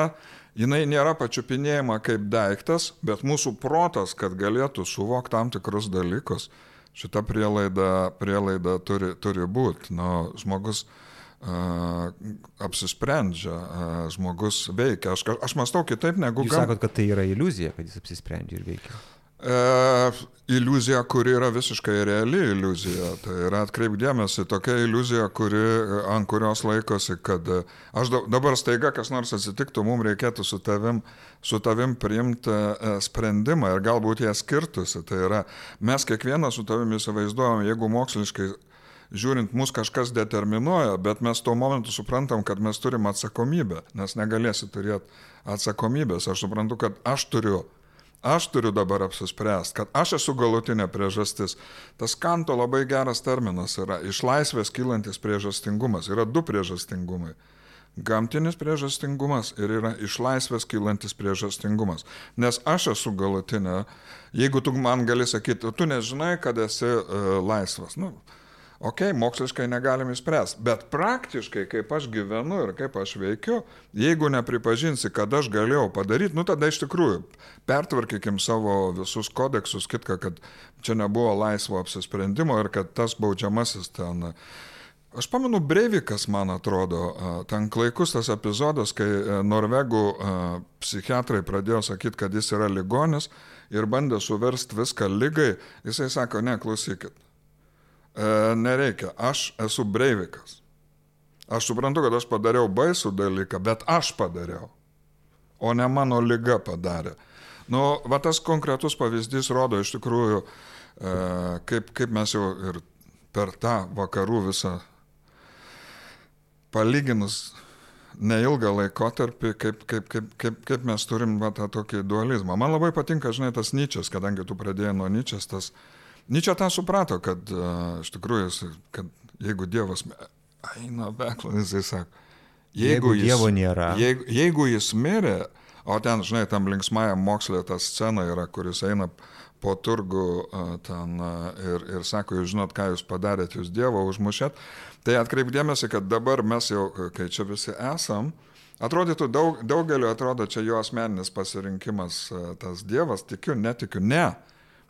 jinai nėra pačiupinėjama kaip daiktas, bet mūsų protas, kad galėtų suvokti tam tikrus dalykus, šita prielaida, prielaida turi, turi būti. Nu, žmogus uh, apsisprendžia, uh, žmogus veikia. Aš, aš mąstau kitaip negu... Jūs sakot, kad tai yra iliuzija, kad jis apsisprendžia ir veikia. E, iliuzija, kuri yra visiškai reali iliuzija. Tai yra atkreipdėmėsi tokia iliuzija, kuri, ant kurios laikosi, kad aš dabar staiga kas nors atsitiktų, mums reikėtų su tavim, su tavim priimti e, sprendimą ir galbūt jie skirtusi. Tai yra, mes kiekvieną su tavimi įsivaizduojam, jeigu moksliškai žiūrint, mus kažkas determinuoja, bet mes tuo momentu suprantam, kad mes turim atsakomybę, nes negalėsi turėti atsakomybės. Aš suprantu, kad aš turiu Aš turiu dabar apsispręsti, kad aš esu galutinė priežastis. Tas kanto labai geras terminas yra iš laisvės kylantis priežastingumas. Yra du priežastingumai. Gamtinis priežastingumas ir yra iš laisvės kylantis priežastingumas. Nes aš esu galutinė, jeigu tu man gali sakyti, tu nežinai, kad esi uh, laisvas. Nu, Ok, moksliškai negalim įspręsti, bet praktiškai, kaip aš gyvenu ir kaip aš veikiu, jeigu nepripažinsi, kad aš galėjau padaryti, nu tada iš tikrųjų pertvarkykim savo visus kodeksus, kitką, kad čia nebuvo laisvo apsisprendimo ir kad tas baudžiamasis ten... Aš pamenu Breivikas, man atrodo, ten klaikus tas epizodas, kai e, norvegų psichiatrai pradėjo sakyti, kad jis yra ligonis ir bandė suversti viską lygai, jisai sako, ne, klausykit, nereikia, aš esu Breivikas. Aš suprantu, kad aš padariau baisų dalyką, bet aš padariau, o ne mano lyga padarė. Nu, va tas konkretus pavyzdys rodo iš tikrųjų, e, kaip, kaip mes jau ir per tą vakarų visą palyginus neilgą laikotarpį, kaip, kaip, kaip, kaip, kaip mes turim va, tą tokį dualizmą. Man labai patinka, žinai, tas Nyčias, kadangi tu pradėjai nuo Nyčias, tas Nyčia tą suprato, kad uh, iš tikrųjų, kad jeigu Dievas eina beklą, jisai sako, jeigu, jeigu jis, Dievo nėra. Jeigu, jeigu jis mirė, o ten, žinai, tam linksmajam mokslė ta scena yra, kuris eina po turgų uh, ten uh, ir, ir sako, jūs žinot, ką jūs padarėt, jūs Dievo užmušėt, tai atkreipdėmėsi, kad dabar mes jau, kai čia visi esam, Atrodytų, daug, daugeliu atrodo čia jo asmeninis pasirinkimas, tas Dievas, tikiu, netikiu, ne.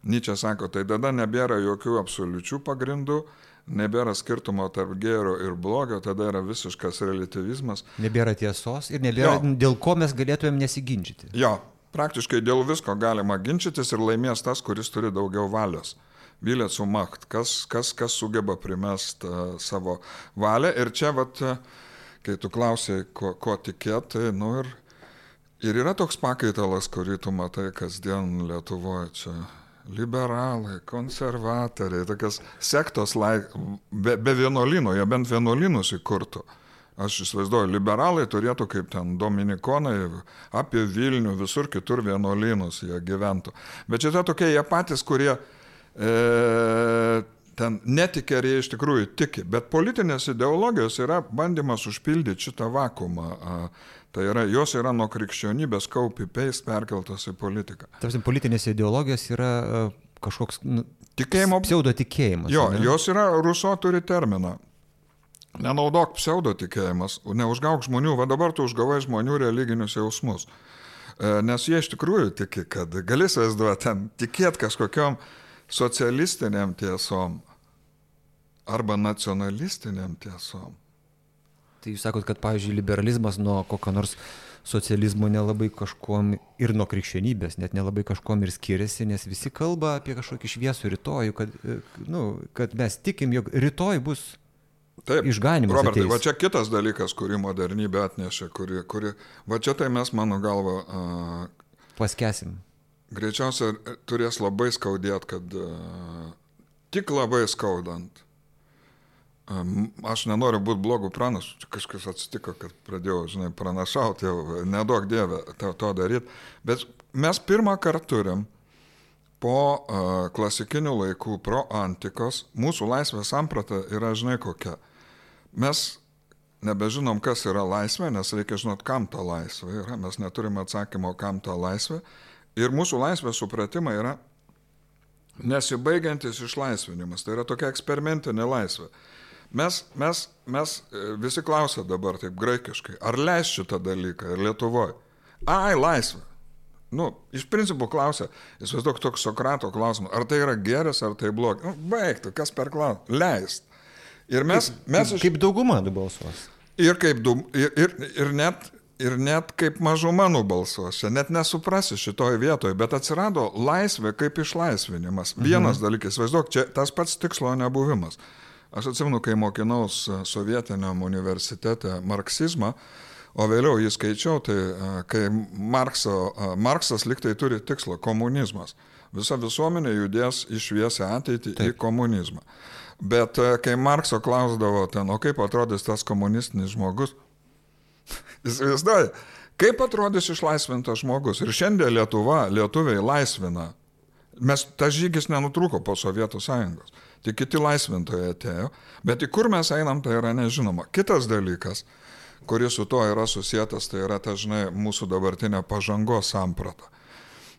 Nyčia sako, tai tada nebėra jokių absoliučių pagrindų, nebėra skirtumo tarp gėrio ir blogio, tada yra visiškas relativizmas. Nebėra tiesos ir nebėra, jo. dėl ko mes galėtumėm nesiginčyti. Jo, praktiškai dėl visko galima ginčytis ir laimės tas, kuris turi daugiau valios. Vilė sumakt, kas, kas, kas sugeba primest uh, savo valią. Ir čia, vat, kai tu klausai, ko, ko tikėti, nu ir, ir yra toks pakaitalas, kurį tu matai kasdien Lietuvoje čia liberalai, konservatoriai, tokias sektos laik, be, be vienuolino, jie bent vienuolinus įkurtų. Aš įsivaizduoju, liberalai turėtų kaip ten dominikonai apie Vilnių, visur kitur vienuolynus jie gyventų. Bet čia tokie jie patys, kurie e, ten netikė ar jie iš tikrųjų tiki. Bet politinės ideologijos yra bandymas užpildyti šitą vakumą. Tai yra, jos yra nuo krikščionybės copy-paste perkeltos į politiką. Tarsi politinės ideologijos yra e, kažkoks nu, tikėjimo, pseudo tikėjimas. Jo, ne? jos yra, Ruso turi terminą. Nenaudok pseudo tikėjimas, neužgauk žmonių, va dabar tu užgavai žmonių religinius jausmus. E, nes jie iš tikrųjų tiki, kad gali įsivaizduoti ten tikėti kažkokiam socialistiniam tiesom arba nacionalistiniam tiesom. Tai jūs sakot, kad, pavyzdžiui, liberalizmas nuo kokio nors socializmo nelabai kažkuom ir nuo krikščionybės net nelabai kažkuom ir skiriasi, nes visi kalba apie kažkokį šviesų rytojų, kad, nu, kad mes tikim, jog rytoj bus Taip, išganimas. Robertai, ateis. va čia kitas dalykas, kurį modernybė atnešė, kuri, kuri, va čia tai mes, mano galva, uh, paskesim. Greičiausiai turės labai skaudėt, kad uh, tik labai skaudant Aš nenoriu būti blogų pranašų, kažkas atsitiko, kad pradėjau, žinai, pranašauti, jau nedaug dievę to, to daryti, bet mes pirmą kartą turim po uh, klasikinių laikų, pro antikos, mūsų laisvės samprata yra, žinai, kokia. Mes nebežinom, kas yra laisvė, nes reikia žinot, kam ta laisvė yra, mes neturime atsakymo, kam ta laisvė. Ir mūsų laisvės supratimai yra nesibaigiantis išlaisvinimas, tai yra tokia eksperimentinė laisvė. Mes, mes, mes e, visi klausia dabar taip graikiškai, ar leis šitą dalyką ir Lietuvoje? Ai, laisvė. Nu, iš principo klausia, įsivaizduok toks Sokrato klausimas, ar tai yra geras, ar tai blogas. Nu, baigtų, kas per klausimą? Leist. Ir mes... Kaip, mes iš... kaip dauguma nubalsuos. Ir, kaip ir, ir, ir, net, ir net kaip mažuma nubalsuos. Čia net nesuprasi šitoje vietoje, bet atsirado laisvė kaip išlaisvinimas. Vienas mhm. dalykas, įsivaizduok, čia tas pats tikslo nebuvimas. Aš atsimenu, kai mokinaus e, sovietiniam universitete marksizmą, o vėliau jį skaičiau, tai e, kai Markso, e, Marksas liktai turi tikslą - komunizmas. Visa visuomenė judės iš šviesę ateitį Taip. į komunizmą. Bet kai Markso klausdavo ten, o kaip atrodys tas komunistinis žmogus, jis įsivaizduoja, kaip atrodys išlaisvintas žmogus. Ir šiandien Lietuva, lietuviai laisvina. Mes, tas žygis nenutrūko po Sovietų sąjungos tik kiti laisvintojai atėjo, bet į kur mes einam, tai yra nežinoma. Kitas dalykas, kuris su to yra susijęs, tai yra, ta, žinai, mūsų dabartinė pažangos samprata.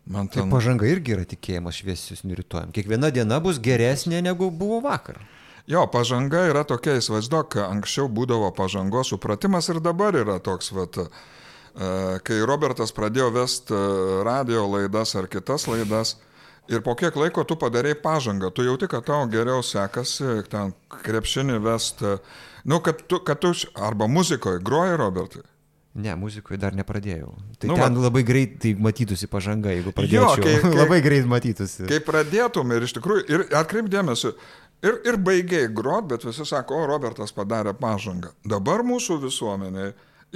Man ten... Tai pažanga irgi yra tikėjimas šviesesnių rytojam. Kiekviena diena bus geresnė negu buvo vakar. Jo, pažanga yra tokia, įsivaizduok, anksčiau būdavo pažangos supratimas ir dabar yra toks, vat, e, kai Robertas pradėjo vesti e, radio laidas ar kitas laidas, Ir po kiek laiko tu padarėjai pažangą, tu jauti, kad tau geriau sekasi, ten krepšinį vesti, nu, kad tu, kad tu arba muzikoje groji, Robertai. Ne, muzikoje dar nepradėjau. Tai nu, ten va, labai greitai matytųsi pažanga, jeigu pradėčiau. Jo, kai, kai, labai greit matytųsi. Kai pradėtum ir iš tikrųjų, ir atkreipdėmėsi, Ir, ir baigiai grot, bet visi sako, o Robertas padarė pažangą. Dabar mūsų visuomenė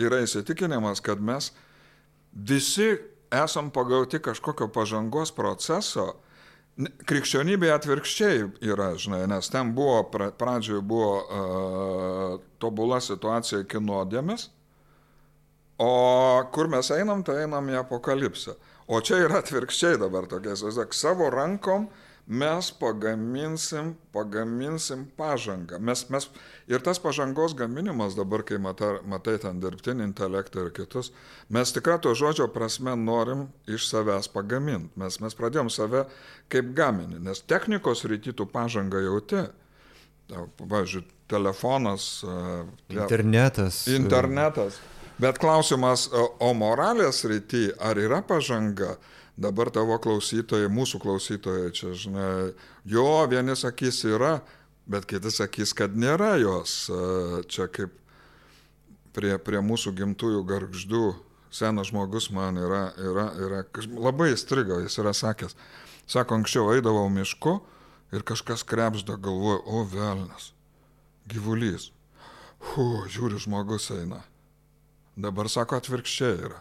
yra įsitikinimas, kad mes visi esam pagauti kažkokio pažangos proceso. Krikščionybė atvirkščiai yra, žinai, nes ten buvo, pradžioje buvo uh, tobula situacija iki nuodėmės, o kur mes einam, tai einam į apokalipsę. O čia yra atvirkščiai dabar tokia, sakyk, savo rankom uh, mes pagaminsim, pagaminsim pažangą. Mes, mes, ir tas pažangos gaminimas dabar, kai matai, matai ten dirbtinį intelektą ir kitus, mes tikrai to žodžio prasme norim iš savęs pagaminti. Mes, mes pradėjom save kaip gaminį, nes technikos rytytų pažangą jauti. Pavyzdžiui, telefonas. Internetas. Internetas. Bet klausimas, o moralės rytį, ar yra pažanga? Dabar tavo klausytojai, mūsų klausytojai, čia, žinai, jo vieni sakys yra, bet kiti sakys, kad nėra jos. Čia kaip prie, prie mūsų gimtųjų garždų senas žmogus man yra, yra, yra labai įstrigo, jis yra sakęs. Sako, anksčiau eidavau mišku ir kažkas krepžda galvoju, o velnas, gyvulys. Hu, žiūri, žmogus eina. Dabar sako atvirkščiai yra.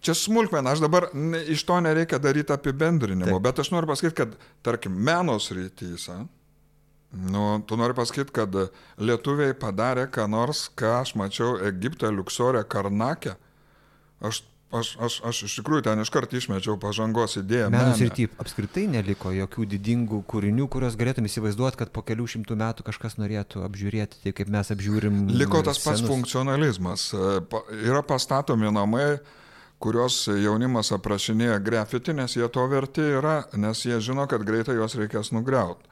Čia smulkmena, aš dabar ne, iš to nereikia daryti apibendrinimo, Taip. bet aš noriu pasakyti, kad, tarkim, menos rytyse, nu, tu nori pasakyti, kad lietuviai padarė ką nors, ką aš mačiau Egipte, Liuksorė, Karnake. Aš, aš, aš, aš iš tikrųjų ten iškart išmečiau pažangos idėją. Menos rytyje apskritai neliko jokių didingų kūrinių, kuriuos galėtum įsivaizduoti, kad po kelių šimtų metų kažkas norėtų apžiūrėti, tai kaip mes apžiūrim. Liko tas senus. pats funkcionalizmas. Yra pastatomi namai kurios jaunimas aprašinėja grafiti, nes jie to verti yra, nes jie žino, kad greitai juos reikės nugriauti.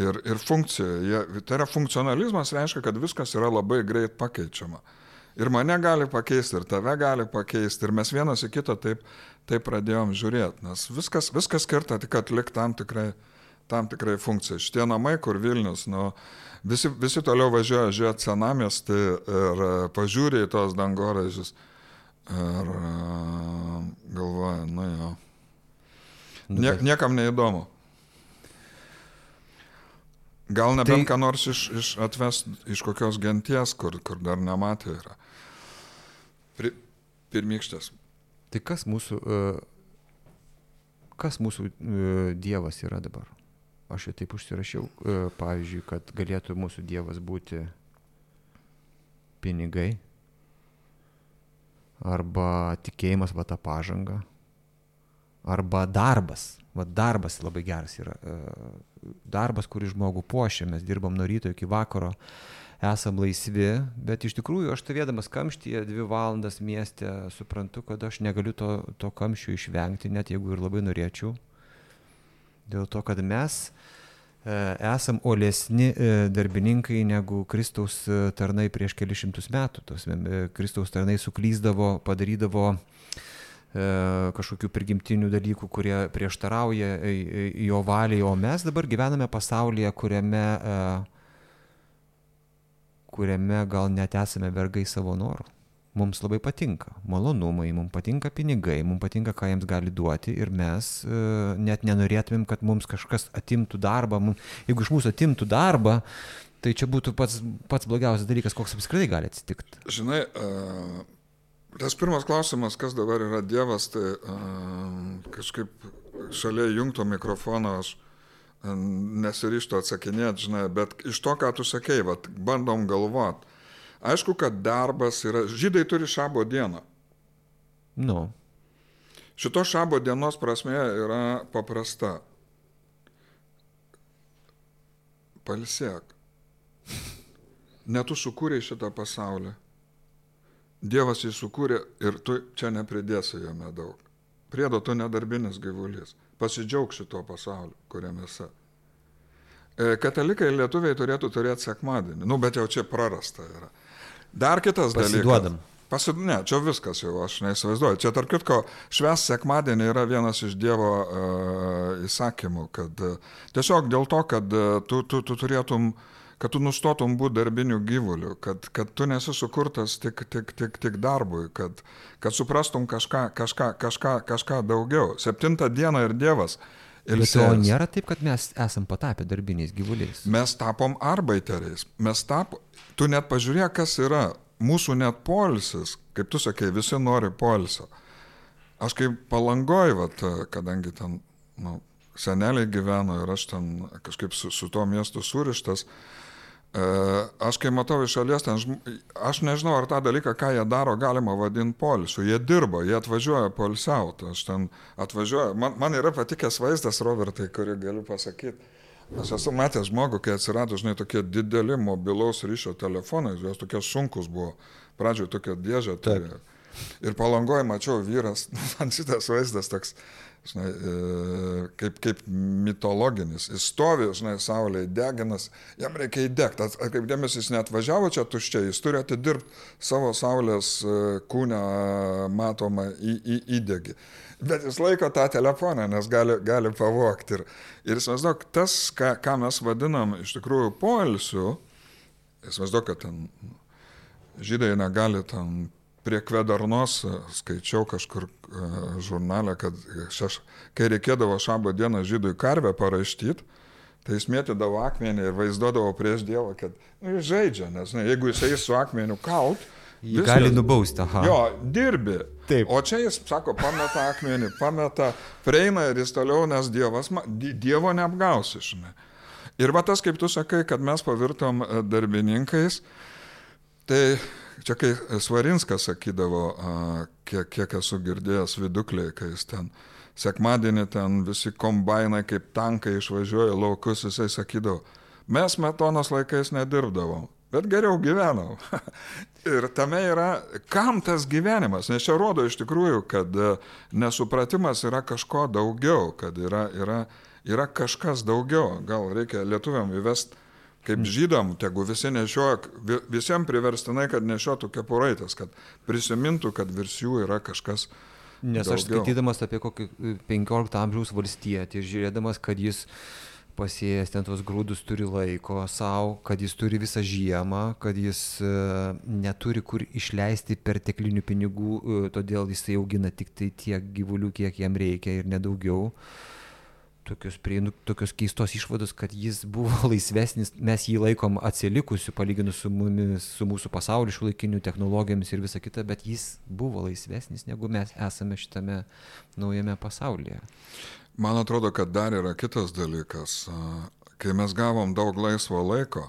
Ir, ir funkcija, jie, tai yra funkcionalizmas, reiškia, kad viskas yra labai greit pakeičiama. Ir mane gali pakeisti, ir tave gali pakeisti, ir mes vienas į kitą taip, taip pradėjom žiūrėti, nes viskas, viskas skirta tik atlikti tam tikrai, tam tikrai funkcijai. Šitie namai, kur Vilnius, nu, visi, visi toliau važiuoja žiūrėti senamestį ir pažiūrė į tos dangoraižius. Ir galvoju, nu jo. Nu, Niek, niekam neįdomu. Gal nebent tai... ką nors iš, iš atvest iš kokios genties, kur, kur dar nematė yra. Pri, pirmykštės. Tai kas mūsų, kas mūsų Dievas yra dabar? Aš jau taip užsirašiau, pavyzdžiui, kad galėtų mūsų Dievas būti pinigai, arba tikėjimas va tą pažangą, arba darbas. Va darbas labai geras yra. E, darbas, kurį žmogų puošia, mes dirbam nuo ryto iki vakaro, esam laisvi, bet iš tikrųjų aš stovėdamas kamštyje dvi valandas mieste suprantu, kad aš negaliu to, to kamščio išvengti, net jeigu ir labai norėčiau. Dėl to, kad mes E, esam olesni e, darbininkai negu Kristaus e, tarnai prieš kelius šimtus metų. Tos Kristaus tarnai suklyzdavo, padarydavo kažkokių prigimtinių dalykų, kurie prieštarauja jo valiai, o mes dabar gyvename pasaulyje, kuriame, kuriame gal net esame vergai savo norų mums labai patinka malonumai, mums patinka pinigai, mums patinka, ką jiems gali duoti ir mes e, net nenorėtumėm, kad mums kažkas atimtų darbą. Mums, jeigu iš mūsų atimtų darbą, tai čia būtų pats, pats blogiausias dalykas, koks apskritai gali atsitikti. Žinai, uh, tas pirmas klausimas, kas dabar yra Dievas, tai uh, kažkaip šalia jungto mikrofono aš nesiryštų atsakinėti, žinai, bet iš to, ką tu sakei, vat, bandom galvoti Aišku, kad darbas yra. Žydai turi šabo dieną. Nu. Šito šabo dienos prasme yra paprasta. Palsėk. Netu sukūrė šitą pasaulį. Dievas jį sukūrė ir tu čia nepridėsi jame daug. Priedo tu nedarbinis gyvulys. Pasidžiaug šito pasaulio, kuriame esi. E, katalikai ir lietuviai turėtų turėti sekmadienį. Nu, bet jau čia prarasta yra. Dar kitas Pasiduodam. dalykas. Pasid... Ne, čia viskas jau, aš neįsivaizduoju. Čia tarp kitko, šves sekmadienį yra vienas iš Dievo uh, įsakymų, kad uh, tiesiog dėl to, kad uh, tu, tu, tu turėtum, kad tu nustotum būti darbiniu gyvuliu, kad, kad tu nesi sukurtas tik, tik, tik, tik darbui, kad, kad suprastum kažką, kažką, kažką, kažką daugiau. Septintą dieną ir Dievas Bet to nėra taip, kad mes esam patapę darbiniais gyvuliais. Mes tapom arbaiteriais. Mes tapom, tu net pažiūrėk, kas yra. Mūsų net polisis, kaip tu sakai, visi nori polisio. Aš kaip palangoj, vat, kadangi ten nu, seneliai gyveno ir aš ten kažkaip su, su tuo miestu surištas, e, aš kai matau iš šalies, ten, aš nežinau, ar tą dalyką, ką jie daro, galima vadinti polisiu. Jie dirba, jie atvažiuoja polisiauti. Aš ten atvažiuoju. Man, man yra patikęs vaizdas, Robertai, kurį galiu pasakyti. Aš esu matęs žmogų, kai atsirado, žinai, tokie dideli mobilaus ryšio telefonai, jos tokie sunkus buvo. Pradžioje tokia dėžė. Tai, ir palangoje mačiau vyras, man šitas vaizdas toks, žinai, e, kaip, kaip mitologinis. Jis stovi, žinai, saulėje deginas, jam reikia įdegti. Kaip dėmesys, jis net važiavo čia tuščiai, jis turi atidirbti savo saulės e, kūnę matomą į, į įdegį. Bet jis laiko tą telefoną, nes gali, gali pavokti. Ir, ir įsivaizduok, tas, ką, ką mes vadinam iš tikrųjų poilsiu, įsivaizduok, kad ten žydai negali ten prie Kvedarnos, skaičiau kažkur uh, žurnalę, kad šeš, kai reikėdavo šabo dieną žydui karvę paraštyti, tai jis mėtydavo akmenį ir vaizduodavo prieš Dievą, kad nu, jis žaidžia, nes ne, jeigu jis eis su akmeniu kaut, viskas, gali nubausti, aha. Jo, dirbi. Taip. O čia jis, sako, pameta akmenį, pameta, prieina ir jis toliau, nes dievas, Dievo neapgausi, žinai. Ir va tas, kaip tu sakai, kad mes pavirtom e, darbininkais, tai čia kai Svarinskas sakydavo, kiek, kiek esu girdėjęs vidukliai, kai jis ten sekmadienį ten visi kombainai kaip tankai išvažiuoja laukus, jisai sakydavo, mes metonos laikais nedirbdavom bet geriau gyvenau. ir tame yra, kam tas gyvenimas, nes čia rodo iš tikrųjų, kad e, nesupratimas yra kažko daugiau, kad yra, yra, yra kažkas daugiau. Gal reikia lietuviam įvest kaip mm. žydam, tegu visi nešioja, visiems priverstinai, kad nešiotų kepuraitės, kad prisimintų, kad virs jų yra kažkas. Nes daugiau. aš skaitydamas apie kokį 15 amžiaus valstietį, žiūrėdamas, kad jis pasėjęs ten tuos grūdus turi laiko savo, kad jis turi visą žiemą, kad jis e, neturi kur išleisti perteklinių pinigų, e, todėl jisai augina tik tai tiek gyvulių, kiek jam reikia ir nedaugiau. Tokios, prieinu, tokios keistos išvados, kad jis buvo laisvesnis, mes jį laikom atsilikusiu palyginus su, mumis, su mūsų pasauliu, šiuolaikiniu technologijomis ir visa kita, bet jis buvo laisvesnis negu mes esame šitame naujame pasaulyje. Man atrodo, kad dar yra kitas dalykas. Kai mes gavom daug laisvo laiko,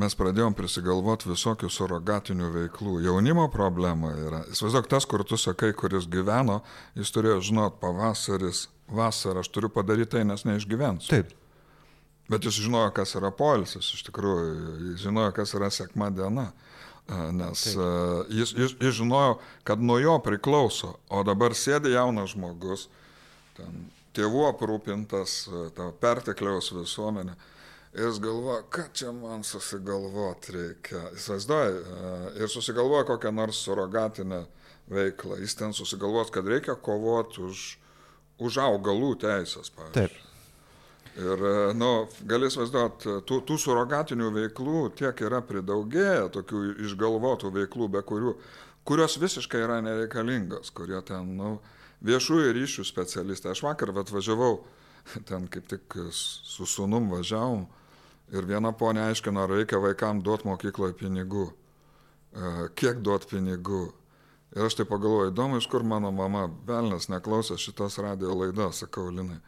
mes pradėjom prisigalvoti visokių surogatinių veiklų. Jaunimo problema yra. Įsivaizduok, tas, kur tu sakai, kuris gyveno, jis turėjo žinot, pavasaris, vasara, aš turiu padaryti tai, nes neišgyvensiu. Taip. Bet jis žinojo, kas yra poilsis, iš tikrųjų, jis žinojo, kas yra sėkma diena. Nes Taip. jis, jis, jis žinojo, kad nuo jo priklauso, o dabar sėdi jaunas žmogus, ten tėvų aprūpintas, ta pertekliaus visuomenė. Jis galvoja, ką čia man susigalvoti reikia. Jis vaizduoja ir susigalvoja kokią nors surogatinę veiklą. Jis ten susigalvos, kad reikia kovoti už, už augalų teisės, pavyzdžiui. Taip. Ir, e, nu, galės vaizduoti, tų, tų surogatinių veiklų tiek yra pridaugėję, tokių išgalvotų veiklų, be kurių, kurios visiškai yra nereikalingos, kurie ten, nu, viešųjų ryšių specialistą. Aš vakar atvažiavau, ten kaip tik su sunum važiavom ir viena ponė aiškino, ar reikia vaikams duoti mokykloje pinigų, e, kiek duoti pinigų. Ir aš tai pagalvoju, įdomu, iš kur mano mama, velnas, neklausė šitos radio laidos, sakau, Linai.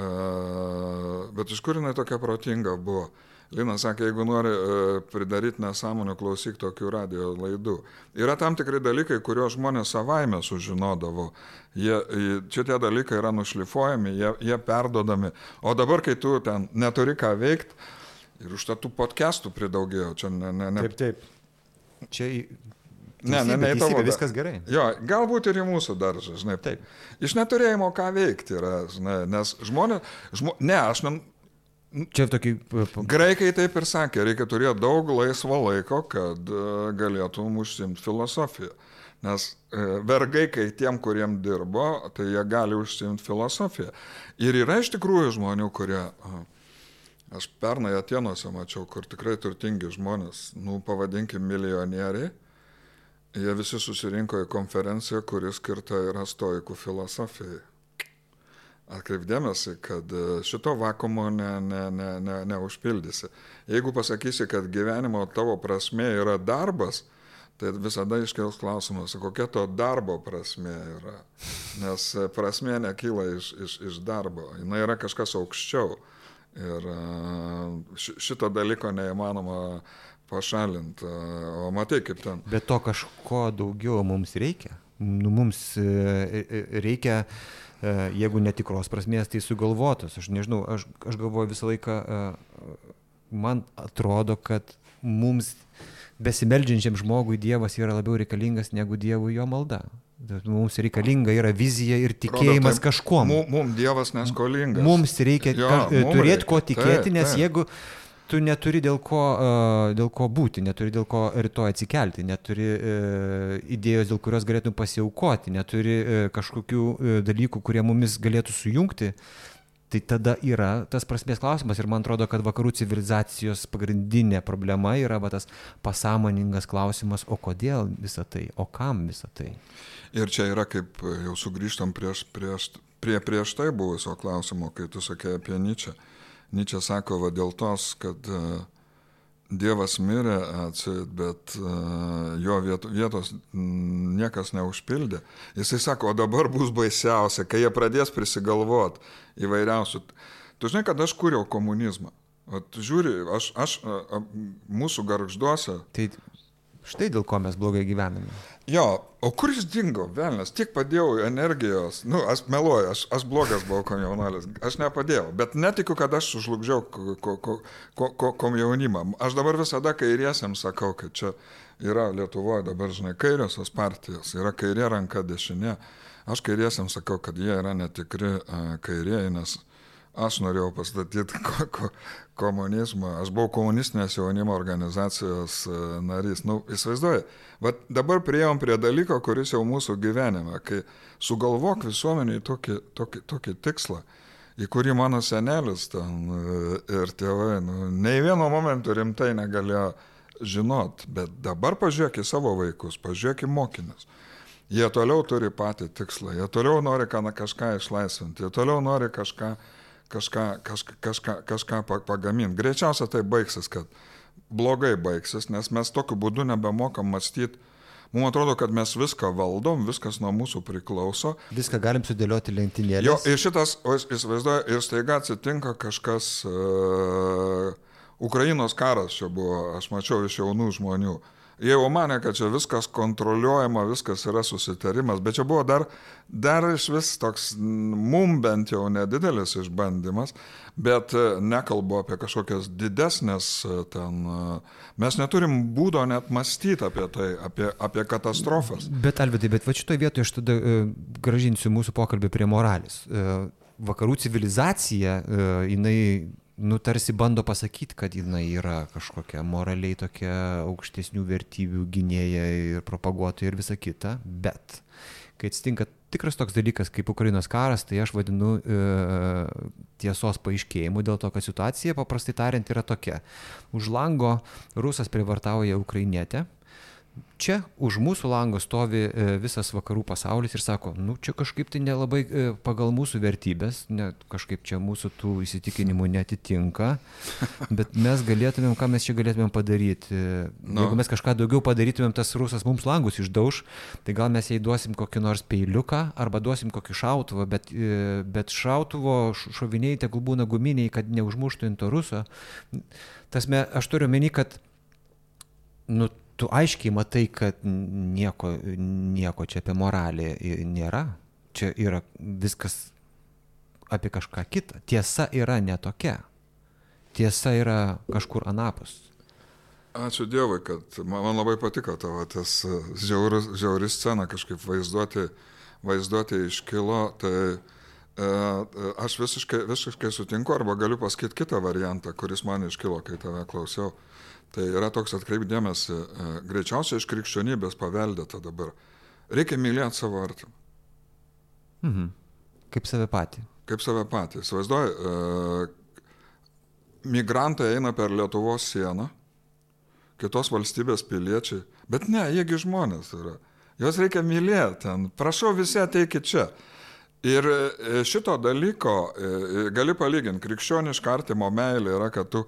Uh, bet iš kur jinai tokia protinga buvo? Linas sakė, jeigu nori e, pridaryti nesąmonių, klausyk tokių radio laidų. Yra tam tikri dalykai, kuriuos žmonės savaime sužinodavo. Jie, čia tie dalykai yra nušlifuojami, jie, jie perdodami. O dabar, kai tu ten neturi ką veikti, ir už tų podcastų pridaugėjo, čia ne... ne, ne. Taip, taip. Čia Ne, ne, ne, tavo. Viskas gerai. Jo, galbūt ir į mūsų daržą, žinai. Taip. Iš neturėjimo ką veikti yra, žinai, nes žmonės, žmo, ne, aš ne, Čia tokį... Graikai taip ir sakė, reikia turėti daug laisvo laiko, kad e, galėtum užsimti filosofiją. Nes e, vergai, kai tiem, kuriem dirbo, tai jie gali užsimti filosofiją. Ir yra iš tikrųjų žmonių, kurie... Aš pernai Atenuose mačiau, kur tikrai turtingi žmonės, nu pavadinkim milijonieriai, jie visi susirinko į konferenciją, kuri skirta yra stoikų filosofijai. atkreipdėmėsi, kad e, šito vakumo neužpildysi. Ne, ne, ne, neužpildysi. Jeigu pasakysi, kad gyvenimo tavo prasme yra darbas, tai visada iškels klausimas, kokia to darbo prasme yra. Nes e, prasme nekyla iš, iš, iš darbo, jinai yra kažkas aukščiau. Ir e, šito dalyko neįmanoma pašalinti. O matai, kaip ten. Bet to kažko daugiau mums reikia. Nu, mums reikia E, jeigu netikros prasmės, tai sugalvotos. Aš nežinau, aš, aš galvoju visą laiką, e, man atrodo, kad mums besimeldžiančiam žmogui Dievas yra labiau reikalingas negu Dievui jo malda. Mums reikalinga yra vizija ir tikėjimas Rodo, tai kažkuo. Mums Dievas neskolingas. Mums reikia jo, kaž, turėti reikia. ko tikėti, taip, nes taip. jeigu tu neturi dėl ko, uh, dėl ko būti, neturi dėl ko rytoj atsikelti, neturi uh, idėjos, dėl kurios galėtum pasiaukoti, neturi uh, kažkokių dalykų, kurie mumis galėtų sujungti, tai tada yra tas prasmės klausimas ir man atrodo, kad vakarų civilizacijos pagrindinė problema yra va, tas pasąmoningas klausimas, o kodėl visą tai, o kam visą tai. Ir čia yra, kaip jau sugrįžtam prieš, prieš, prie prieš tai buvusio klausimo, kai tu sakė apie Nyčią. Uh, Nyčia sako, va dėl tos, kad uh, Dievas mirė, atsit, bet uh, jo vietos niekas neužpildė. Jisai sako, o dabar bus baisiausia, kai jie pradės prisigalvoti įvairiausių. Tu žinai, kad aš kūriau komunizmą. At, žiūri, aš, aš a, mūsų garžduose. Tai štai dėl ko mes blogai gyvename. Jo, o kur jis dingo, velnas, tiek padėjau energijos, nu, aš meluoju, aš, aš blogas buvau komjaunuolis, aš nepadėjau, bet netikiu, kad aš sužlugdžiau ko, ko, ko, ko, komjaunimą. Aš dabar visada kairiesiams sakau, kad čia yra Lietuvoje dabar, žinai, kairiosios partijos, yra kairė ranka dešinė. Aš kairiesiams sakau, kad jie yra netikri kairieji, nes aš norėjau pastatyti ko, ko, komunizmą, aš buvau komunistinės jaunimo organizacijos e, narys. Nu, įsivaizduoju, bet dabar prieėjom prie dalyko, kuris jau mūsų gyvenime, kai sugalvok visuomeniai tokį, tokį, tokį tikslą, į kurį mano senelis ten e, ir tėvai, nu, nei vieno momentu rimtai negalėjo žinot, bet dabar pažiūrėk į savo vaikus, pažiūrėk į mokinius. Jie toliau turi patį tikslą, jie toliau nori kažką išlaisvinti, jie toliau nori kažką kažką, kažką, kažką, kažką pagaminti. Greičiausia tai baigsis, kad blogai baigsis, nes mes tokiu būdu nebemokam mąstyti. Mums atrodo, kad mes viską valdom, viskas nuo mūsų priklauso. Viską galim sudėlioti lentynėlėje. Jo, ir šitas, įsivaizduoju, ir staiga atsitinka kažkas, uh, Ukrainos karas čia buvo, aš mačiau iš jaunų žmonių. Uh, Jie jau mane, kad čia viskas kontroliuojama, viskas yra susitarimas, bet čia buvo dar, dar iš vis toks, mum bent jau nedidelis išbandymas, bet e, nekalbu apie kažkokias didesnės e, ten, e, mes neturim būdo net mąstyti apie tai, apie, apie katastrofas. Bet Alvidai, bet va šitoje vietoje aš tada gražinsiu mūsų pokalbį prie moralės. Vakarų civilizacija, jinai nu, tarsi bando pasakyti, kad jinai yra kažkokia moraliai tokia aukštesnių vertybių gynėja ir propaguotoja ir visa kita, bet kai atsitinka tikras toks dalykas kaip Ukrainos karas, tai aš vadinu e, tiesos paaiškėjimu dėl to, kad situacija, paprastai tariant, yra tokia. Už lango rusas privartauja ukrainietę, čia už mūsų lango stovi e, visas vakarų pasaulis ir sako, nu čia kažkaip tai nelabai e, pagal mūsų vertybės, ne, kažkaip čia mūsų tų įsitikinimų netitinka, bet mes galėtumėm, ką mes čia galėtumėm padaryti. Nu. Jeigu mes kažką daugiau padarytumėm, tas rusas mums langus išdauž, tai gal mes jai duosim kokį nors peiliuką arba duosim kokį šautuvą, bet, e, bet šautuvo šoviniai tegul būna guminiai, kad neužmuštų into ruso. Tasme, aš turiu meni, kad nu, tu aiškiai matai, kad nieko, nieko čia apie moralę nėra. Čia yra viskas apie kažką kitą. Tiesa yra netokia. Tiesa yra kažkur anapus. Ačiū Dievui, kad man, man labai patiko tavo tas e, žiauri, žiauri scena, kažkaip vaizduoti, vaizduoti iškilo. Tai e, e, aš visiškai, visiškai sutinku arba galiu pasakyti kitą variantą, kuris man iškilo, kai tave klausiau. E, Tai yra toks atkreipdėmėsi, e, greičiausiai iš krikščionybės paveldėta dabar. Reikia mylėti savo artimą. Mhm. Kaip save patį. Kaip save patį. Įsivaizduoju, e, migrantai eina per Lietuvos sieną, kitos valstybės piliečiai, bet ne, jiegi žmonės yra. Juos reikia mylėti ten. Prašau visi ateikit čia. Ir e, šito dalyko e, gali palyginti, krikščioniška artimo meilė yra, kad tu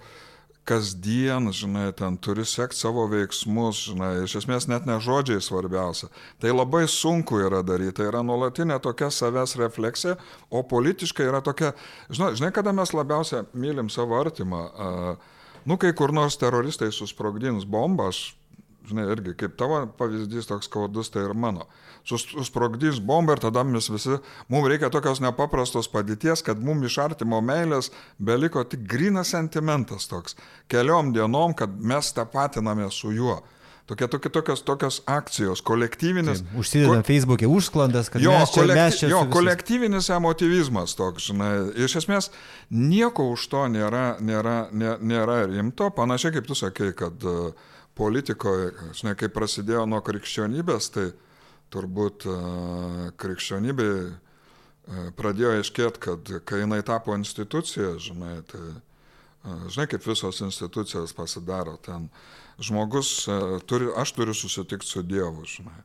kasdien, žinai, ten turi sekti savo veiksmus, žinai, iš esmės net ne žodžiai svarbiausia. Tai labai sunku yra daryti, tai yra nuolatinė tokia savęs refleksija, o politiškai yra tokia, žinai, žinai kada mes labiausiai mylim savo artimą, uh, nu, kai kur nors teroristai susprogdins bombą, aš žinai, irgi kaip tavo pavyzdys toks skaudus, tai ir mano. Susprogdys bombą ir tada mes visi, mums reikia tokios nepaprastos padėties, kad mums iš artimo meilės beliko tik grinas sentimentas toks. Keliom dienom, kad mes tapatiname su juo. Tokie, tokie, tokios, tokios akcijos, kolektyvinis. Taip, užsidedam ko, Facebook'e užsklandas, kad jo, mes čia, kolekty, mes čia jo kolektyvinis emotivizmas toks, žinai. Iš esmės, nieko už to nėra, nėra, nėra, nėra rimto, panašiai kaip tu sakei, kad uh, politikoje, žinai, kai prasidėjo nuo krikščionybės, tai turbūt krikščionybė pradėjo aiškėti, kad kai jinai tapo institucija, žinai, tai, žinai, kaip visos institucijos pasidaro, ten žmogus turi, aš turiu susitikti su Dievu, žinai.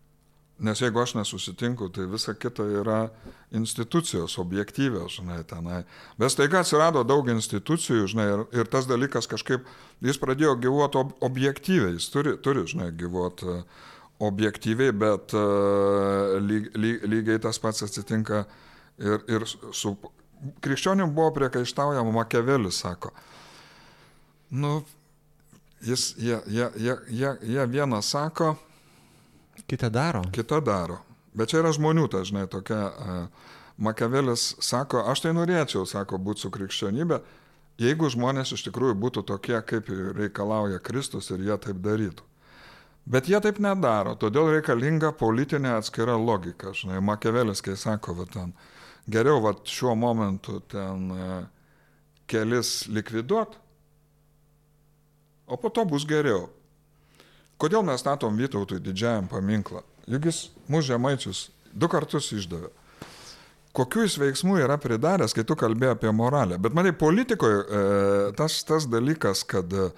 Nes jeigu aš nesusitinku, tai visa kita yra institucijos, objektyvios, žinai, tenai. Bet staiga atsirado daug institucijų, žinai, ir, ir tas dalykas kažkaip, jis pradėjo gyvuoti ob, objektyviai, jis turi, turi žinai, gyvuoti uh, objektyviai, bet uh, lyg, lyg, lygiai tas pats atsitinka ir, ir su... Krikščionim buvo priekaištaujama, Makiavelis sako, nu, jis, jie, jie, jie, jie, jie vieną sako, Kita daro. Kita daro. Bet čia yra žmonių, ta žinai, tokia. Uh, Makiavelis sako, aš tai norėčiau, sako, būti su krikščionybė, jeigu žmonės iš tikrųjų būtų tokie, kaip reikalauja Kristus ir jie taip darytų. Bet jie taip nedaro, todėl reikalinga politinė atskira logika. Žinai, Makiavelis, kai sako, va ten, geriau va šiuo momentu ten uh, kelis likviduot, o po to bus geriau. Kodėl mes statom Vytautui didžiajam paminklą? Juk jis mūsų žemaičius du kartus išdavė. Kokiu jis veiksmų yra pridaręs, kai tu kalbėjai apie moralę. Bet matai, politikoje e, tas, tas dalykas, kad e,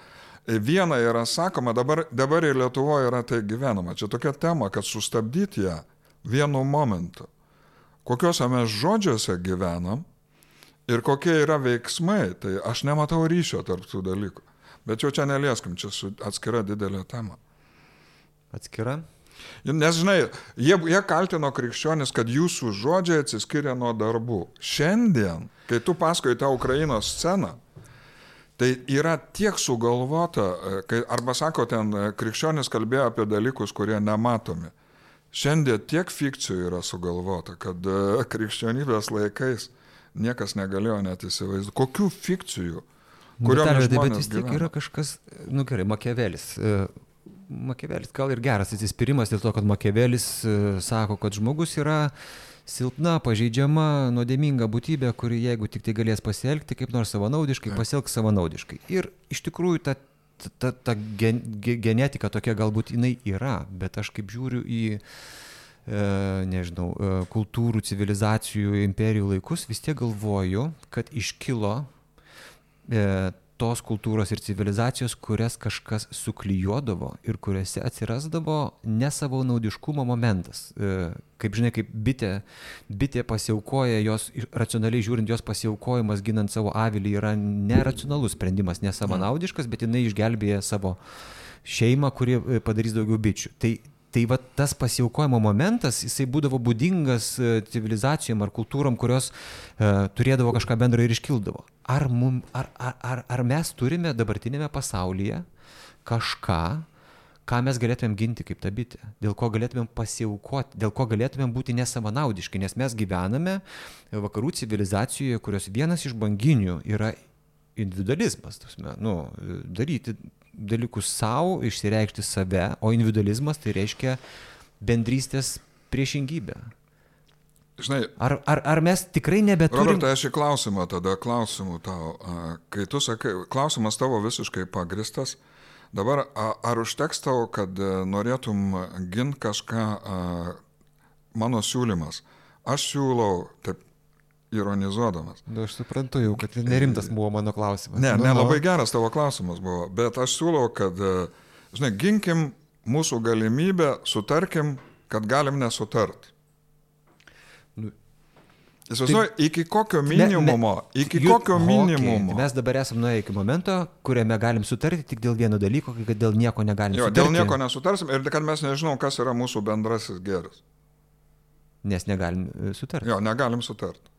viena yra sakoma, dabar, dabar ir Lietuvoje yra tai gyvenama. Čia tokia tema, kad sustabdyti ją vienu momentu. Kokiuose mes žodžiuose gyvenam ir kokie yra veiksmai, tai aš nematau ryšio tarp tų dalykų. Bet jau čia nelieskim, čia atskira didelė tema atskira? Nes, žinai, jie, jie kaltino krikščionis, kad jūsų žodžiai atsiskiria nuo darbų. Šiandien, kai tu paskui tą Ukrainos sceną, tai yra tiek sugalvota, e, kai, arba sako ten, e, krikščionis kalbėjo apie dalykus, kurie nematomi. Šiandien tiek fikcijų yra sugalvota, kad e, krikščionybės laikais niekas negalėjo net įsivaizduoti. Kokių fikcijų? Kurio bet, bet vis tiek yra kažkas, nu gerai, Makiavelis Makiavelis gal ir geras atsispyrimas dėl to, kad Makiavelis sako, kad žmogus yra silpna, pažeidžiama, nuodėminga būtybė, kuri jeigu tik tai galės pasielgti kaip nors savanaudiškai, pasielgs savanaudiškai. Ir iš tikrųjų ta, ta, ta gen, genetika tokia galbūt jinai yra, bet aš kaip žiūriu į, e, nežinau, e, kultūrų, civilizacijų, imperijų laikus, vis tiek galvoju, kad iškilo e, tos kultūros ir civilizacijos, kurias kažkas suklyjuodavo ir kuriuose atsirasdavo ne savo naudiškumo momentas. E, kaip žinai, kaip bitė, bitė pasiaukoja, jos racionaliai žiūrint, jos pasiaukojimas ginant savo avilį yra neracionalus sprendimas, nesavanaudiškas, bet jinai išgelbėja savo šeimą, kuri e, padarys daugiau bičių. Tai Tai va tas pasiaukojimo momentas, jisai būdavo būdingas e, civilizacijom ar kultūrom, kurios uh, turėdavo kažką bendro ir iškildavo. Ar, mum, ar, ar, ar, ar mes turime dabartinėme pasaulyje kažką, ką mes galėtumėm ginti kaip ta bitė, dėl ko galėtumėm pasiaukoti, dėl ko galėtumėm būti nesavanaudiški, nes mes gyvename vakarų civilizacijoje, kurios vienas iš banginių yra individualizmas, tasme, nu, daryti dalykus savo, išsireikšti save, o individualizmas tai reiškia bendrystės priešingybę. Žinai, ar, ar, ar mes tikrai nebeturime... Robertai, aš į klausimą tada klausimų tau. Kai tu sakai, klausimas tavo visiškai pagristas, dabar ar užteks tau, kad e, norėtum ginti kažką, mano siūlymas. Aš siūlau, taip ironizuodamas. Na, nu, aš suprantu jau, kad nerimtas buvo mano klausimas. Ne, nu, ne, labai geras tavo klausimas buvo, bet aš siūlau, kad, e, žinai, ginkim mūsų galimybę, sutarkim, kad galim nesutart. Nu. Įsivaizduoju, tai, iki kokio minimumo, me, me, iki kokio okay, minimumo. Mes dabar esame nuėję iki momento, kuriame galim sutarti tik dėl vieno dalyko, kad dėl nieko negalim jo, sutarti. Dėl nieko nesutarsim ir kad mes nežinom, kas yra mūsų bendrasis geras. Nes negalim e, sutarti. Jo, negalim sutarti.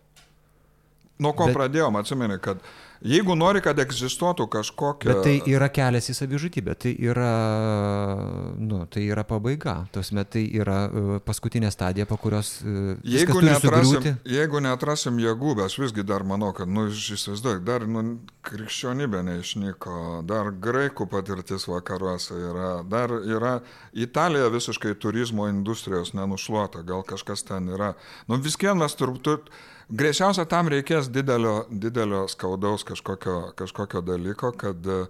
Nuo ko Bet... pradėjom, atsimeni, kad Jeigu nori, kad egzistuotų kažkokia... Bet tai yra kelias į savižudybę, tai yra, nu, tai yra pabaiga, Tosme, tai yra uh, paskutinė stadija, po kurios... Uh, jeigu, neatrasim, jeigu neatrasim jėgų, bet aš visgi dar manau, kad, nu, įsivaizduoju, dar nu, krikščionybė neišnyko, dar graikų patirtis vakaruose yra, dar yra Italija visiškai turizmo industrijos nenušluota, gal kažkas ten yra. Nu, vis vien mes turbūt... Greičiausia, tam reikės didelio, didelio skaudaus kažkokio, kažkokio dalyko, kad e,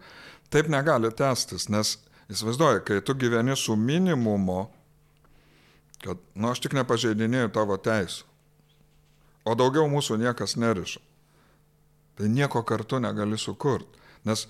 taip negali tęstis, nes įsivaizduoju, kai tu gyveni su minimumu, kad, nu, aš tik nepažeidinėjau tavo teisų, o daugiau mūsų niekas neriša, tai nieko kartu negali sukurti, nes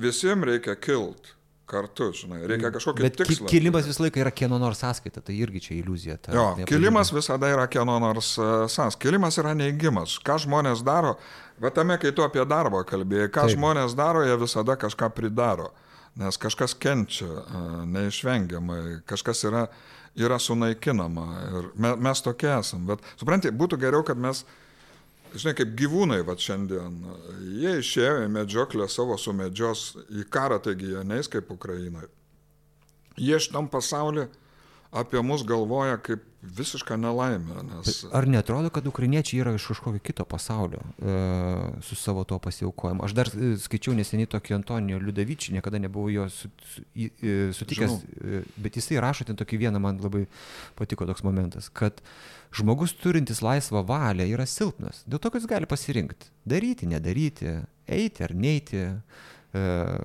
visiems reikia kilt kartu, žinai, reikia Bet tikslo. Bet kilimas visą laiką yra kieno nors sąskaita, tai irgi čia iliuzija. Ta, jo, kilimas visada yra kieno nors e, sąskaita. Kilimas yra neigimas. Ką žmonės daro, bet tame, kai tu apie darbą kalbėjai, ką Taip. žmonės daro, jie visada kažką pridaro. Nes kažkas kenčia e, neišvengiamai, kažkas yra, yra sunaikinama. Ir me, mes tokie esam. Bet suprantate, būtų geriau, kad mes žinai, kaip gyvūnai, va šiandien, jie išėjo į medžioklę savo sumedžios, į karą, taigi jie neis kaip Ukrainai. Jie šitam pasaulyje apie mus galvoja kaip visišką nelaimę. Nes... Ar netrodo, kad ukrainiečiai yra iš kažkokio kito pasaulio e, su savo to pasiaukojimu? Aš dar e, skaičiau neseniai tokį Antonijo Liudavičį, niekada nebuvau jo su, su, e, sutikęs, Žinau. bet jisai rašo ten tokį vieną, man labai patiko toks momentas, kad žmogus turintis laisvą valią yra silpnas, dėl to, kad jis gali pasirinkti - daryti, nedaryti, eiti ar neiti e,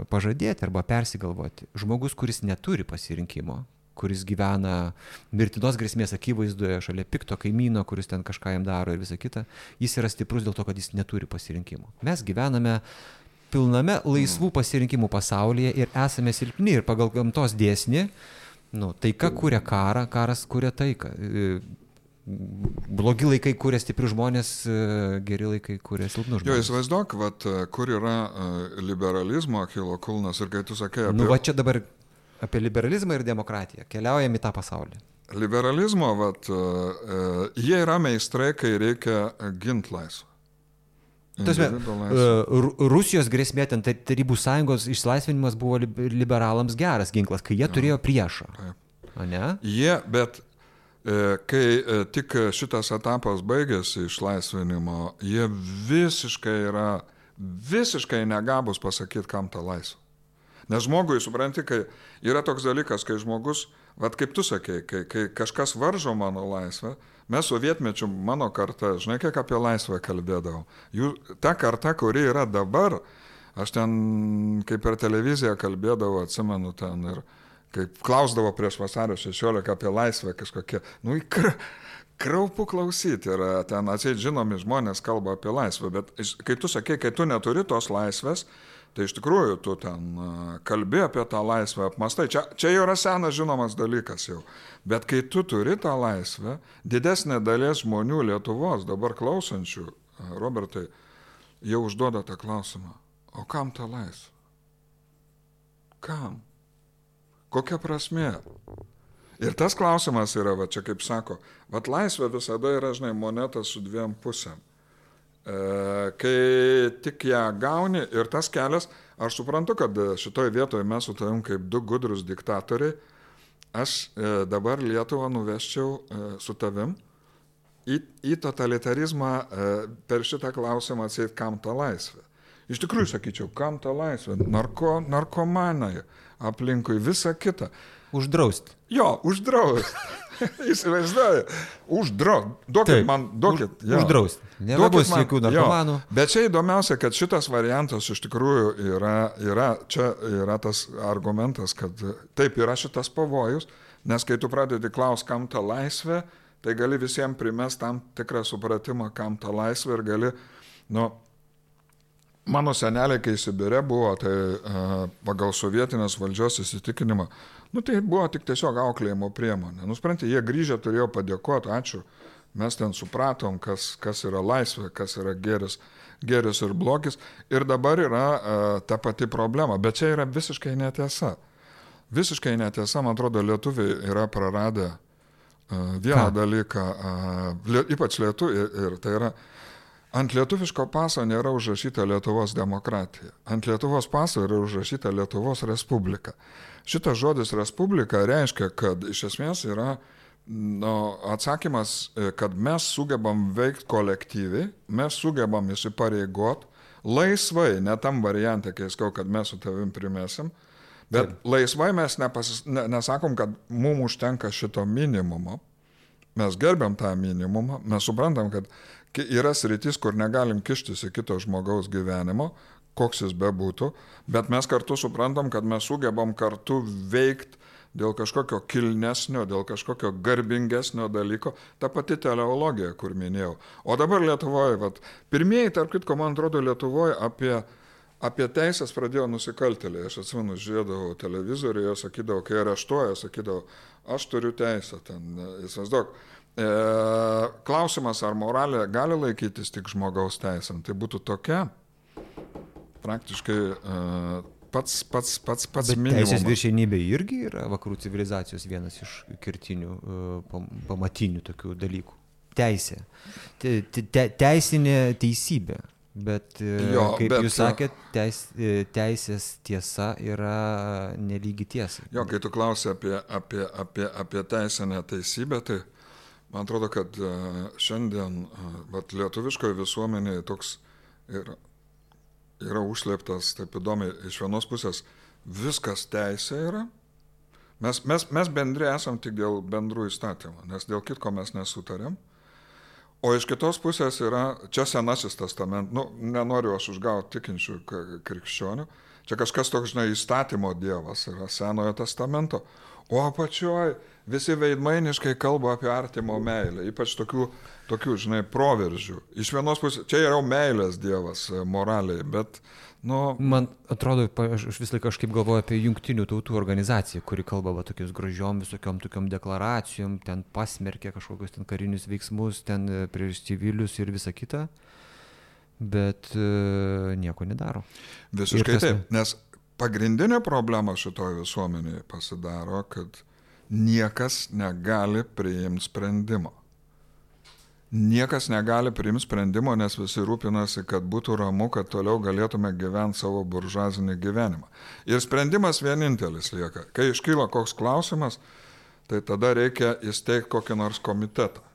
pažadėti arba persigalvoti. Žmogus, kuris neturi pasirinkimo, kuris gyvena mirtinos grėsmės akivaizdoje, šalia pikto kaimyno, kuris ten kažką jam daro ir visa kita, jis yra stiprus dėl to, kad jis neturi pasirinkimo. Mes gyvename pilname laisvų mm. pasirinkimų pasaulyje ir esame silpni ir pagal gamtos dėsnį, nu, taika kūrė karą, karas kūrė taiką. Blogi laikai kūrė stiprius žmonės, geri laikai kūrė silpnus žmonės. Jo, įsivaizduok, vat, kur yra liberalizmo kilo kulnas ir kai tu sakai apie... Nu, va čia dabar apie liberalizmą ir demokratiją. Keliaujam į tą pasaulį. Liberalizmo, vat, uh, jie yra meistrai, kai reikia ginti laisvę. Tasme, Rusijos grėsmė, ten Tarybų sąjungos išlaisvinimas buvo liberalams geras ginklas, kai jie ja, turėjo priešą. Ne? Jie, bet kai tik šitas etapas baigėsi išlaisvinimo, jie visiškai yra, visiškai negabus pasakyti, kam ta laisvė. Nes žmogui, supranti, kai yra toks dalykas, kai žmogus, vad kaip tu sakei, kai, kai kažkas varžo mano laisvę, mes sovietmečių mano karta, žinai, kiek apie laisvę kalbėdavau. Jų, ta karta, kuri yra dabar, aš ten kaip per televiziją kalbėdavau, atsimenu ten ir kaip klausdavo prieš vasario 16 apie laisvę kažkokie, nu, kr kraupu klausyti yra, ten atsieit žinomi žmonės kalba apie laisvę, bet kai tu sakei, kai tu neturi tos laisvės, Tai iš tikrųjų tu ten kalbi apie tą laisvę, apmastai. Čia, čia jau yra senas žinomas dalykas jau. Bet kai tu turi tą laisvę, didesnė dalis žmonių Lietuvos dabar klausančių, Robertai, jau užduoda tą klausimą. O kam ta laisvė? Kam? Kokia prasme? Ir tas klausimas yra, va čia kaip sako, va laisvė visada yra, žinai, moneta su dviem pusėm. E, kai tik ją gauni ir tas kelias, aš suprantu, kad šitoje vietoje mes su tavim kaip du gudrus diktatoriai, aš e, dabar Lietuvą nuveščiau e, su tavim į, į totalitarizmą per šitą klausimą atseit, kam ta laisvė. Iš tikrųjų, sakyčiau, kam ta laisvė? Narko, narkomanai aplinkui, visa kita. Uždrausti. Jo, uždrausti. Įsivaizduoju, uždrausti. Duokit Taip, man, duokit. Už, uždrausti. Nebus jokių narkomanų. Jo. Bet čia įdomiausia, kad šitas variantas iš tikrųjų yra, yra, čia yra tas argumentas, kad taip yra šitas pavojus, nes kai tu pradedi klaus, kam ta laisvė, tai gali visiems primest tam tikrą supratimą, kam ta laisvė ir gali, nu, mano seneliai, kai Sibire buvo, tai uh, pagal sovietinės valdžios įsitikinimą, Nu tai buvo tik tiesiog auklėjimo priemonė. Nusprantate, jie grįžę turėjo padėkoti, ačiū, Mes ten supratom, kas, kas yra laisvė, kas yra geris, geris ir blogis. Ir dabar yra uh, ta pati problema. Bet čia yra visiškai netiesa. Visiškai netiesa, man atrodo, lietuviai yra praradę uh, vieną Ką? dalyką, ypač lietuviai, ir tai yra Ant lietuviško paso nėra užrašyta Lietuvos demokratija. Ant Lietuvos paso yra užrašyta Lietuvos Respublika. Šitas žodis Respublika reiškia, kad iš esmės yra nu, atsakymas, e, kad mes sugebam veikti kolektyviai, mes sugebam įsipareigot laisvai, ne tam variantė, kai skau, kad mes su tavim primesim, bet Taip. laisvai mes nepasis, ne, nesakom, kad mums užtenka šito minimumo. Mes gerbiam tą minimumą, mes suprantam, kad yra sritis, kur negalim kištis į kito žmogaus gyvenimo, koks jis bebūtų, bet mes kartu suprantam, kad mes sugebam kartu veikti dėl kažkokio kilnesnio, dėl kažkokio garbingesnio dalyko, ta pati teleologija, kur minėjau. O dabar Lietuvoje, vat, pirmieji, tarp kitko, man atrodo, Lietuvoje apie, apie teisės pradėjo nusikaltėliai. Aš atsimenu, žiūrėdavau televizorių, jie sakydavo, kai areštuoja, sakydavo, aš turiu teisę ten, įsivaizduok. E, klausimas, ar moralė gali laikytis tik žmogaus teisėm, tai būtų tokia praktiškai e, pats, pats, pats, pats minimumas. Teisės viršienybė irgi yra vakarų civilizacijos vienas iš kirtinių, e, pamatinių tokių dalykų. Teisė. Te, te, teisinė teisybė. Bet, jo, kaip bet, jūs sakėt, teis, teisės tiesa yra nelygi tiesa. Jo, kai tu klausi apie, apie, apie, apie teisinę teisybę, tai Man atrodo, kad e, šiandien vat, lietuviškoje visuomenėje toks yra, yra užslėptas, taip įdomiai, iš vienos pusės viskas teisė yra. Mes, mes, mes bendri esam tik dėl bendrų įstatymų, nes dėl kitko mes nesutarėm. O iš kitos pusės yra, čia senasis testamentas, nu, nenoriu aš užgauti tikinčių krikščionių, čia kažkas toks, žinai, įstatymo dievas yra senojo testamento, o apačioje visi veidmainiškai kalba apie artimo meilę, ypač tokių, tokių žinai, proveržių. Iš vienos pusės, čia yra meilės dievas e, moraliai, bet, nu... Man atrodo, aš vis laiką kažkaip galvoju apie jungtinių tautų organizaciją, kuri kalba va tokius gražiom visokiom tokiom deklaracijom, ten pasmerkia kažkokius ten karinius veiksmus, ten e, prieš civilius ir visa kita, bet uh, nieko nedaro. Visiškai tas... taip, nes pagrindinė problema šitoje visuomenėje pasidaro, kad niekas negali priimti sprendimo. Niekas negali priimti sprendimo, nes visi rūpinasi, kad būtų ramu, kad toliau galėtume gyventi savo buržuazinį gyvenimą. Ir sprendimas vienintelis lieka. Kai iškyla koks klausimas, tai tada reikia įsteigti kokį nors komitetą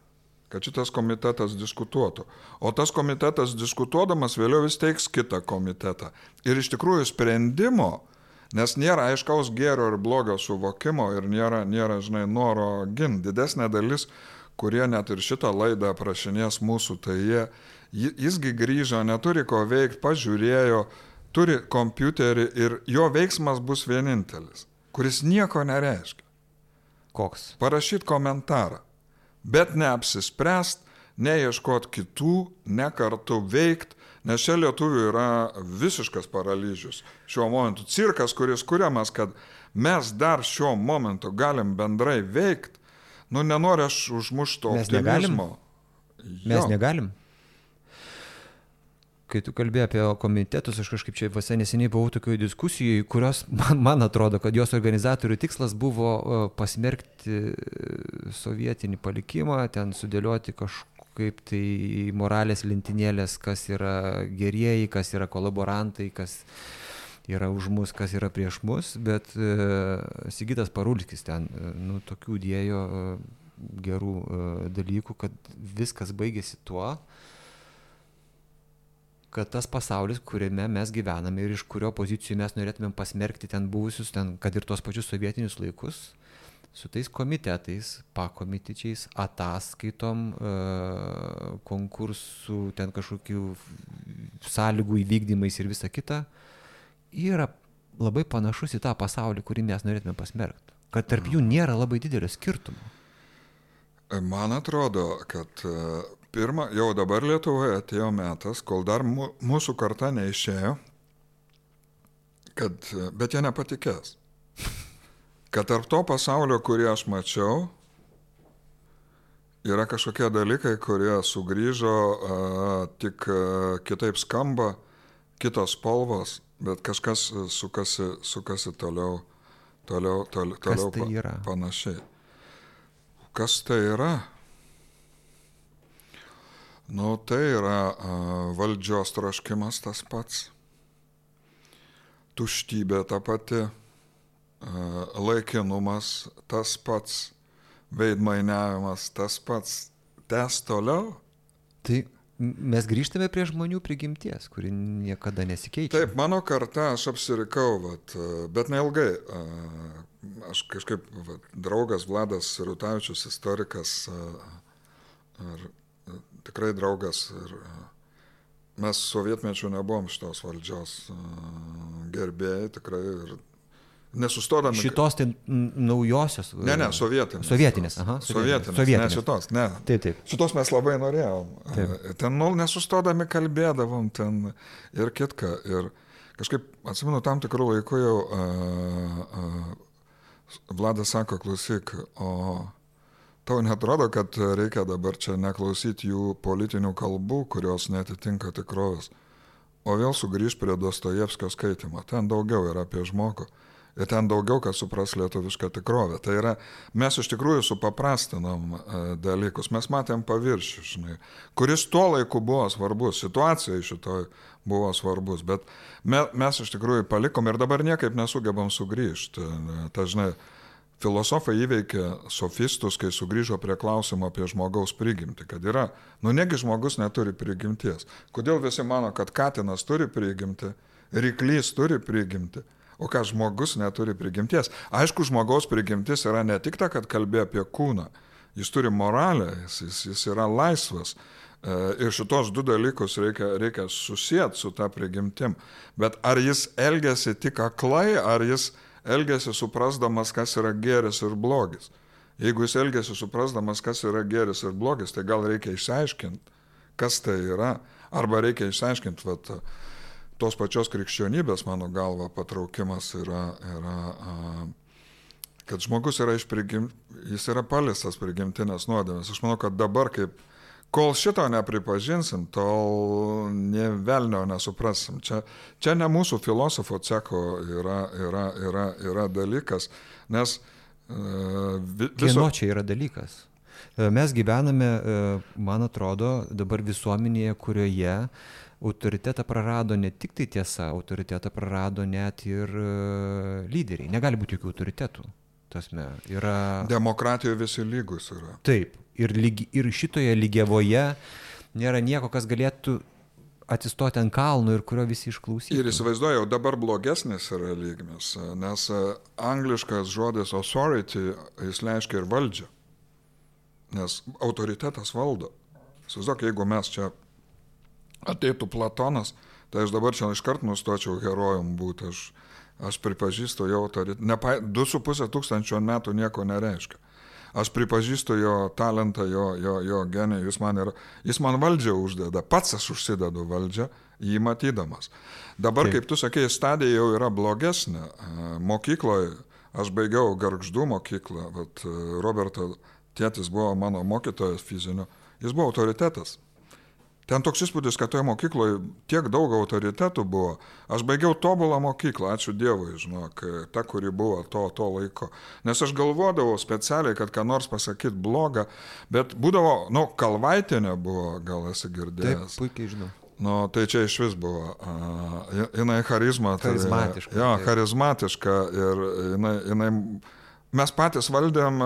kad šitas komitetas diskutuotų. O tas komitetas diskutuodamas vėliau įsteigs kitą komitetą. Ir iš tikrųjų sprendimo Nes nėra aiškaus gėrio ir blogio suvokimo ir nėra, nėra žinai, noro ginti. Didesnė dalis, kurie net ir šitą laidą aprašinės mūsų, tai jie, jisgi grįžo, neturi ko veikti, pažiūrėjo, turi kompiuterį ir jo veiksmas bus vienintelis, kuris nieko nereiškia. Koks? Parašyti komentarą, bet neapsispręst, neieškot kitų, ne kartu veikti, Nes čia lietuvių yra visiškas paralyžius. Šiuo momentu cirkas, kuris kuriamas, kad mes dar šiuo momentu galim bendrai veikti, nu nenoriu aš užmušto mes optimizmo. Negalim. Mes negalim. Kai tu kalbėjai apie komitetus, aš kažkaip čia visai neseniai buvau tokioje diskusijoje, kurios man, man atrodo, kad jos organizatorių tikslas buvo e, pasmerkti sovietinį palikimą, ten sudėlioti kažkokį kaip tai moralės lentynėlės, kas yra gerieji, kas yra kolaborantai, kas yra už mus, kas yra prieš mus, bet e, Sigitas Parulskis ten, e, nu, tokių dėjo e, gerų e, dalykų, kad viskas baigėsi tuo, kad tas pasaulis, kuriame mes gyvename ir iš kurio pozicijų mes norėtumėm pasmerkti ten buvusius, ten, kad ir tuos pačius sovietinius laikus, su tais komitetais, pakomitečiais, ataskaitom, e, konkursų, ten kažkokių sąlygų įvykdymais ir visa kita, yra labai panašus į tą pasaulį, kurį mes norėtume pasmerkti. Kad tarp jų nėra labai didelio skirtumo. Man atrodo, kad e, pirmą, jau dabar Lietuvoje atėjo metas, kol dar mūsų karta neišėjo, kad, e, bet jie nepatikės kad tarp to pasaulio, kurį aš mačiau, yra kažkokie dalykai, kurie sugrįžo, a, tik a, kitaip skamba, kitos spalvos, bet kažkas sukasi, sukasi toliau, toliau, toliau, toliau tai yra? pa, panašiai. Kas tai yra? Nu, tai yra a, valdžios troškimas tas pats, tuštybė ta pati, laikinumas tas pats, veidmainiavimas tas pats. Tęs toliau? Tai mes grįžtame prie žmonių prigimties, kuri niekada nesikeičia. Taip, mano karta, aš apsirikau, vat, bet neilgai. Aš kažkaip, vat, draugas Vladas Rutavičius, istorikas, ar tikrai draugas. Ir, mes sovietmečių nebuvom šitos valdžios gerbėjai, tikrai. Ir nesustodami. Šitos tai naujosios. Ne, ne, sovietinės. Sovietinės, aha, Sovietinės. sovietinės. Ne šitos, ne. Taip, taip. Šitos mes labai norėjom. Taip. Ten nu, nesustodami kalbėdavom ten ir kitką. Ir kažkaip, atsimenu, tam tikrų laikų jau uh, uh, Vladas sako, klausyk, o tau netrodo, kad reikia dabar čia neklausyti jų politinių kalbų, kurios netitinka tikrovės, o vėl sugrįž prie Dostojevskio skaitimo. Ten daugiau yra apie žmogų. Ir ten daugiau kas supras lietuvišką tikrovę. Tai yra, mes iš tikrųjų supaprastinom e, dalykus, mes matėm paviršių, žinai, kuris tuo laiku buvo svarbus, situacija šitoj buvo svarbus, bet me, mes iš tikrųjų palikom ir dabar niekaip nesugebam sugrįžti. Ta, žinai, filosofai įveikė sofistus, kai sugrįžo prie klausimo apie žmogaus prigimtį, kad yra, nu negi žmogus neturi prigimties. Kodėl visi mano, kad katinas turi prigimtį, ryklys turi prigimtį, o ką žmogus neturi prigimties. Aišku, žmogaus prigimtis yra ne tik ta, kad kalbė apie kūną, jis turi moralę, jis, jis, jis yra laisvas. E, Ir šitos du dalykus reikia, reikia susijęti su tą prigimtim. Bet ar jis elgesi tik aklai, ar jis elgesi suprasdamas, kas yra geris ir blogis. Jeigu jis elgesi suprasdamas, kas yra geris ir blogis, tai gal reikia išsiaiškinti, kas tai yra. Arba reikia išsiaiškinti, vat, tos pačios krikščionybės, mano galva, patraukimas yra, yra kad žmogus yra prigim, jis yra palistas prigimtinės nuodėmės. Aš manau, kad dabar, kaip, kol šito nepripažinsim, tol ne velnio nesuprasim. Čia, čia ne mūsų filosofo ceko yra, yra, yra, yra dalykas, nes uh, Kieno čia yra dalykas? E, Mes gyvename, e, man atrodo, dabar visuomenėje, kurioje autoritetą prarado ne tik tai tiesa, autoritetą prarado net ir e, lyderiai. Negali būti jokių autoritetų. Tasme, yra... Demokratijoje visi lygus yra. Taip. Ir, lygi, ir šitoje lygiavoje nėra nieko, kas galėtų atsistoti ant kalnų ir kurio visi išklausyti. Ir įsivaizduoju, dabar blogesnis yra lygmis, nes e, angliškas žodis authority, jis reiškia ir valdžią. Nes autoritetas valdo. Įsivaizduok, jeigu mes čia ateitų Platonas, tai aš dabar čia iškart nustočiau herojum būti. Aš, aš pripažįstu jo autoritetą. 2,5 tūkstančio metų nieko nereiškia. Aš pripažįstu jo talentą, jo, jo, jo genijų, jis man, yra, jis man valdžią uždeda, pats aš užsidedu valdžią, jį matydamas. Dabar, Taip. kaip tu sakei, stadija jau yra blogesnė. Mokykloje, aš baigiau garždų mokyklą, vat, Roberto tėtis buvo mano mokytojas fizinio, jis buvo autoritetas. Ten toks įspūdis, kad toje mokykloje tiek daug autoritetų buvo. Aš baigiau tobulą mokyklą, ačiū Dievui, žinok, ta, kuri buvo to, to laiko. Nes aš galvodavau specialiai, kad ką nors pasakyti blogą, bet būdavo, nu, kalvaitinė buvo, gal esi girdėjęs. Taip, puikiai žinau. Nu, tai čia iš vis buvo. Uh, jinai charizma. Charizmatiška. Tai, jo, charizmatiška ir jinai, jinai mes patys valdėm,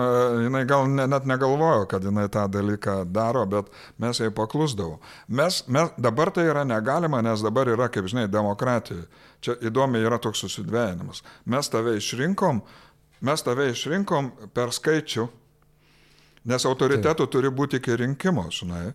jinai gal ne, net negalvojo, kad jinai tą dalyką daro, bet mes jai paklusdavom. Mes, mes, dabar tai yra negalima, nes dabar yra, kaip žinai, demokratija. Čia įdomi yra toks susidvėjinimas. Mes tave išrinkom, mes tave išrinkom per skaičių, nes autoritetų Taip. turi būti iki rinkimo, žinai.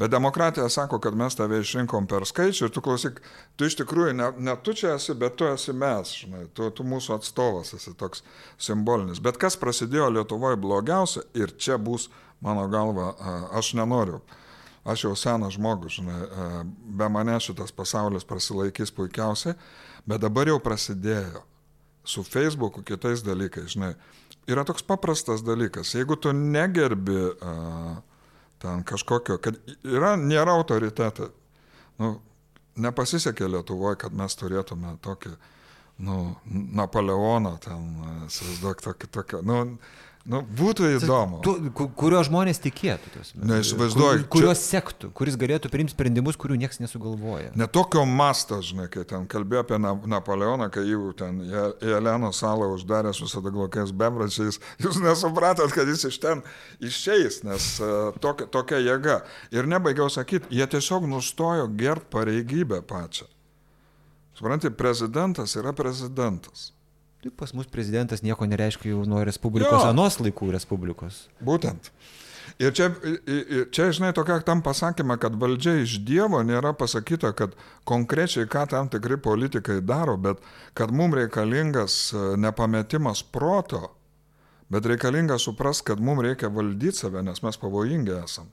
Bet demokratija sako, kad mes tave išrinkom per skaičių ir tu klausyk, tu iš tikrųjų ne, ne tu čia esi, bet tu esi mes, žinai, tu, tu mūsų atstovas esi toks simbolinis. Bet kas prasidėjo Lietuvoje blogiausia ir čia bus, mano galva, aš nenoriu. Aš jau senas žmogus, žinai, be mane šitas pasaulis prasilaikys puikiausiai, bet dabar jau prasidėjo su Facebooku, kitais dalykais, žinai. Yra toks paprastas dalykas, jeigu tu negerbi uh, ten kažkokio, kad yra, nėra autoriteto. Nu, nepasisekė Lietuvoje, kad mes turėtume tokį, nu, Napoleoną ten, įsivaizduok, tokį, tokį, nu, Nu, būtų įdomu. Tu, kurio žmonės tikėtų. Tos, Neįsivaizduoju. Kur, kurios čia... sektų, kuris galėtų priimti sprendimus, kurių niekas nesugalvoja. Netokio masto, žinai, kai ten kalbėjo apie Na Napoleoną, kai jų ten į Eleno salą uždarė su sadaglokiais bebračiais, jūs nesupratot, kad jis iš ten išeis, nes uh, tokia, tokia jėga. Ir nebaigiau sakyti, jie tiesiog nustojo gert pareigybę pačią. Suprantate, prezidentas yra prezidentas. Tai pas mus prezidentas nieko nereiškia jau nuo Respublikos, jo. anos laikų Respublikos. Būtent. Ir čia, čia, žinai, tokia tam pasakymą, kad valdžia iš Dievo nėra pasakyta, kad konkrečiai ką tam tikri politikai daro, bet kad mums reikalingas e, nepametimas proto, bet reikalinga supras, kad mums reikia valdyti save, nes mes pavojingi esam.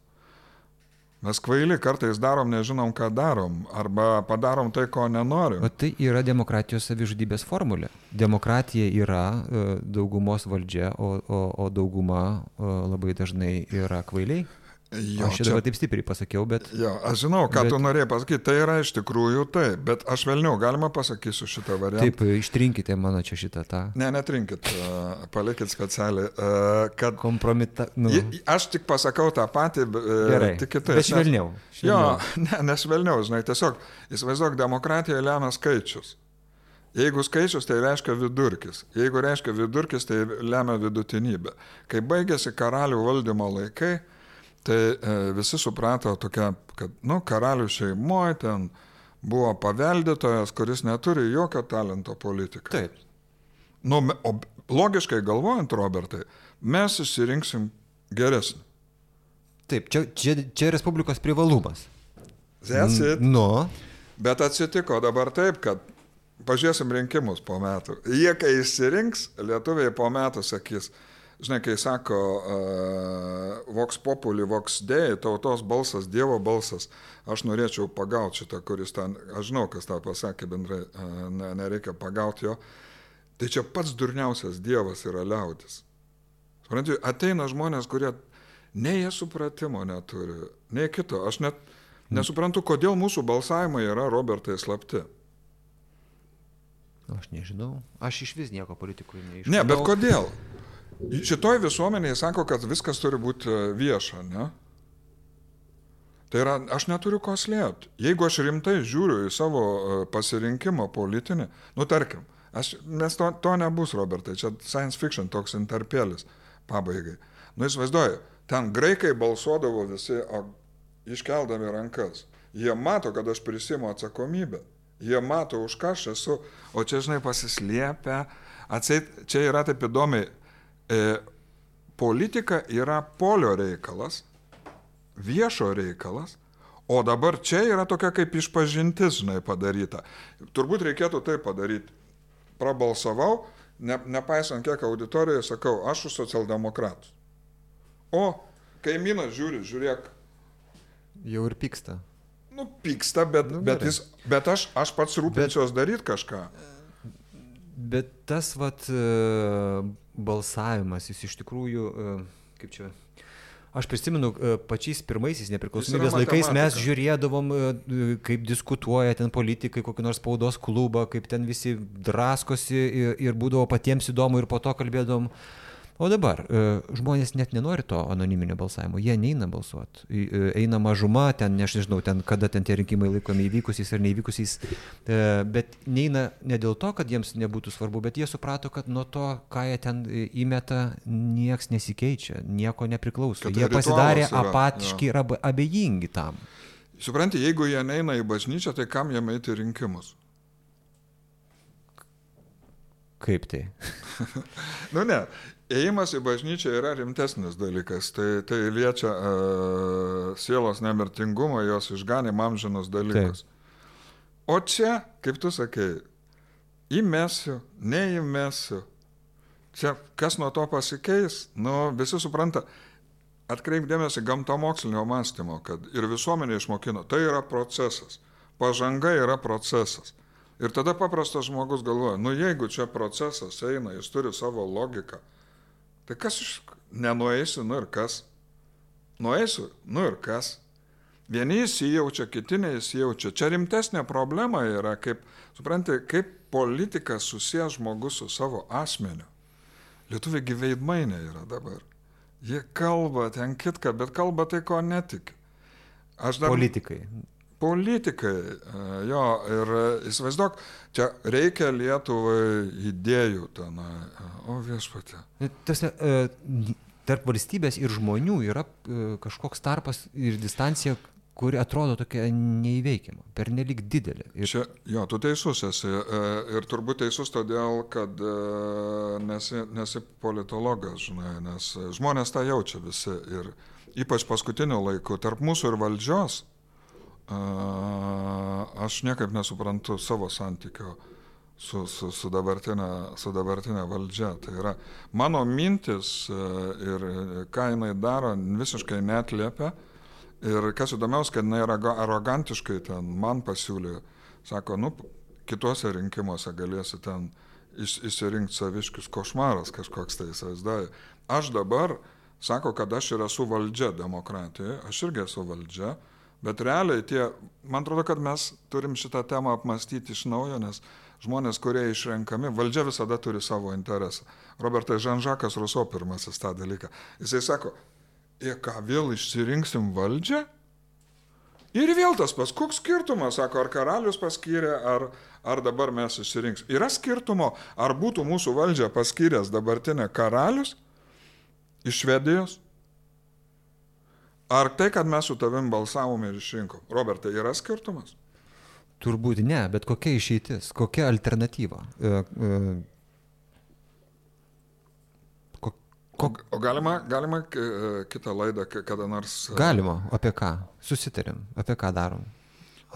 Mes kvaili kartais darom, nežinom, ką darom, arba padarom tai, ko nenorim. O tai yra demokratijos savižudybės formulė. Demokratija yra e, daugumos valdžia, o, o, o dauguma e, labai dažnai yra kvailiai. Jo, aš čia dabar taip stipriai pasakiau, bet... Jo, aš žinau, ką bet... tu norėjai pasakyti, tai yra iš tikrųjų taip, bet aš vėliau galima pasakysiu šitą variantą. Taip, ištrinkite mano čia šitą tą. Ne, netrinkit, palikit specialiai. Kad... Kompromita. Nu. Aš tik pasakau tą patį, uh, Gerai, tik kitaip. Bet švelniau. švelniau. Jo, ne, nešvelniau, žinai, tiesiog įsivaizduok, demokratija lemia skaičius. Jeigu skaičius, tai reiškia vidurkis. Jeigu reiškia vidurkis, tai lemia vidutinybė. Kai baigėsi karalių valdymo laikai, Tai e, visi suprato tokia, kad, nu, karalių šeimoje ten buvo paveldėtojas, kuris neturi jokio talento politikai. Taip. Nu, o logiškai galvojant, Robertai, mes išsirinksim geresnį. Taip, čia, čia, čia Respublikos privalumas. Zėsit. Nu. Bet atsitiko dabar taip, kad pažiūrėsim rinkimus po metų. Jie, kai išsirinks, lietuviai po metų sakys, Žinai, kai sako uh, Vox Populi, Vox Dei, tautos balsas, Dievo balsas, aš norėčiau pagauti šitą, kuris ten, aš žinau, kas tą pasakė bendrai, uh, ne, nereikia pagauti jo. Tai čia pats durniausias Dievas yra liaudis. Suprantate, ateina žmonės, kurie nei jie supratimo neturi, nei kito. Aš net nesuprantu, kodėl mūsų balsavimai yra, Robertai, slapti. Aš nežinau. Aš iš vis nieko politikui nežinau. Ne, bet kodėl? Šitoj visuomenėje sako, kad viskas turi būti e, vieša, ne? Tai yra, aš neturiu ko slėpti. Jeigu aš rimtai žiūriu į savo e, pasirinkimą politinį, nu tarkim, aš, nes to, to nebus, Robertai, čia science fiction toks interpėlis pabaigai. Nu įsivaizduoju, ten graikai balsuodavo visi, o iškeldami rankas. Jie mato, kad aš prisimu atsakomybę. Jie mato, už ką aš esu, o čia, žinai, pasislėpia. Atseit, čia yra taip įdomiai, e, politika yra polio reikalas, viešo reikalas, o dabar čia yra tokia kaip išpažintis, žinai, padaryta. Turbūt reikėtų tai padaryti. Prabalsavau, ne, nepaisant kiek auditorijoje, sakau, aš už socialdemokratus. O kaimynas žiūri, žiūrėk. Jau ir pyksta. Nu, pyksta, bet, nu, bet, jis, bet aš, aš pats rūpinsiuos bet... daryti kažką. Bet tas, vat, uh balsavimas, jis iš tikrųjų, e, kaip čia, Aš prisimenu, e, pačiais pirmaisiais nepriklausomybės laikais mes žiūrėdavom, e, kaip diskutuoja ten politikai, kokį nors spaudos klubą, kaip ten visi draskosi ir, ir būdavo patiems įdomu ir po to kalbėdavom, O dabar e, žmonės net nenori to anoniminio balsavimo, jie neina balsuoti. E, eina mažuma, ten, aš nežinau, ten, kada ten tie rinkimai laikomi įvykusiais ar neįvykusiais, e, bet neina ne dėl to, kad jiems nebūtų svarbu, bet jie suprato, kad nuo to, ką jie ten įmeta, nieks nesikeičia, nieko nepriklauso. Jie pasidarė yra, apatiški ja. ir abejingi tam. Supranti, jeigu jie neina į bažnyčią, tai kam jiem eiti rinkimus? Kaip tai? nu ne, Ėjimas į bažnyčią yra rimtesnis dalykas, tai, tai liečia uh, sielos nemirtingumą, jos išganimą amžinus dalykus. Taip. O čia, kaip tu sakei, įmesiu, neįmesiu. Čia kas nuo to pasikeis, nu, visi supranta, atkreipdėmėsi gamtamokslinio mąstymo, kad ir visuomenė išmokino, tai yra procesas, pažanga yra procesas. Ir tada paprastas žmogus galvoja, nu jeigu čia procesas eina, jis turi savo logiką, Tai kas iš nenueisi, nu ir kas? Nueisiu, nu ir kas. Vieni įsijaučia, kiti neįsijaučia. Čia rimtesnė problema yra, kaip, suprantate, kaip politika susijęs žmogus su savo asmeniu. Lietuviai gyveidmainė yra dabar. Jie kalba ten kitką, bet kalba tai, ko netik. Aš dar... Politikai. Politikai, e, jo, ir įsivaizduok, čia reikia Lietuvai idėjų ten, o viešpatė. Tas, e, tarp valstybės ir žmonių yra e, kažkoks tarpas ir distancija, kuri atrodo tokia neįveikiama, per nelik didelė. Ir... Čia, jo, tu teisus esi. E, ir turbūt teisus todėl, kad e, nesi, nesi politologas, žinai, nes žmonės tą jaučia visi. Ir ypač paskutiniu laiku, tarp mūsų ir valdžios, e, aš niekaip nesuprantu savo santykio su, su, su, dabartinė, su dabartinė valdžia. Tai yra mano mintis ir ką jinai daro, visiškai netliepia Ir kas įdomiausia, kad jinai arogantiškai ten man pasiūlė, sako, nu, kituose rinkimuose galėsi ten įsirinkti saviškius košmaras kažkoks tai įsivaizduoju. Aš dabar, sako, kad aš ir esu valdžia demokratijoje, aš irgi esu valdžia, bet realiai tie, man atrodo, kad mes turim šitą temą apmastyti iš naujo, nes žmonės, kurie išrenkami, valdžia visada turi savo interesą. Robertas Žanžakas Ruso pirmasis tą dalyką. Jisai sako, ir ką vėl išsirinksim valdžią? Ir vėl tas pas, koks skirtumas, sako, ar karalius paskyrė, ar, ar dabar mes išsirinks. Yra skirtumo, ar būtų mūsų valdžia paskyręs dabartinę karalius iš Švedijos, ar tai, kad mes su tavim balsavome ir išrinkom. Robertai, yra skirtumas? Turbūt ne, bet kokia išeitis, kokia alternatyva? E, e, O, o galima, galima e, kitą laidą kada nors. E, galima, apie ką? Susitarėm, apie ką darom.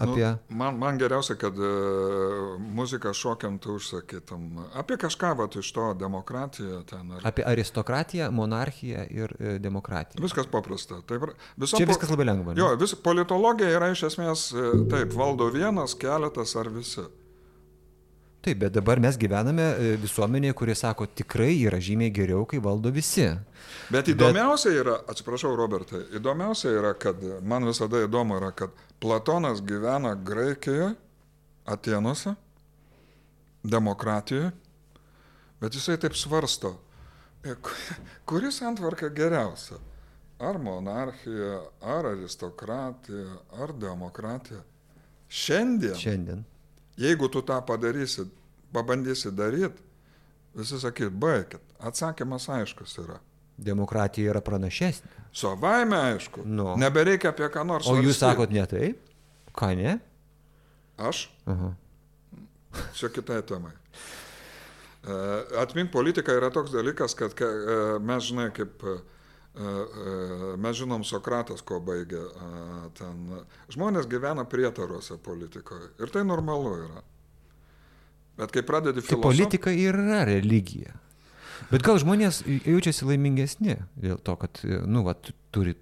Nu, apie... Nu, man, man geriausia, kad uh, muziką šokiam tu užsakytum. Apie kažką vat, iš to demokratiją ten. Ar... Apie aristokratiją, monarchiją ir uh, demokratiją. Viskas paprasta. Taip, viso Čia viskas labai lengva. Ne? Jo, vis, politologija yra iš esmės taip, valdo vienas, keletas ar visi. Taip, bet dabar mes gyvename e, visuomenėje, kurie sako, tikrai yra žymiai geriau, kai valdo visi. Bet įdomiausia yra, atsiprašau, Robertai, įdomiausia yra, kad man visada įdomu yra, kad Platonas gyvena Graikijoje, Atenuose, demokratijoje, bet jisai taip svarsto, e, kuris antvarka geriausia? Ar monarchija, ar aristokratija, ar demokratija? Šiandien. Šiandien Jeigu tu tą padarysi, pabandysi daryti, visi sakyt, baigit. Atsakymas aiškus yra. Demokratija yra pranašesnė. Savaime aišku. Nu. Nebereikia apie ką nors. O jūs sakot ne taip? Ką ne? Aš? Aha. Čia kitai temai. E, atmink politika yra toks dalykas, kad e, mes žinai, kaip e, mes žinom Sokratas, ko baigė ten. Žmonės gyvena prietaruose politikoje ir tai normalu yra. Bet kai pradedi filosofą... Politika yra religija. Bet gal žmonės jaučiasi laimingesni dėl to, kad, nu, va, turi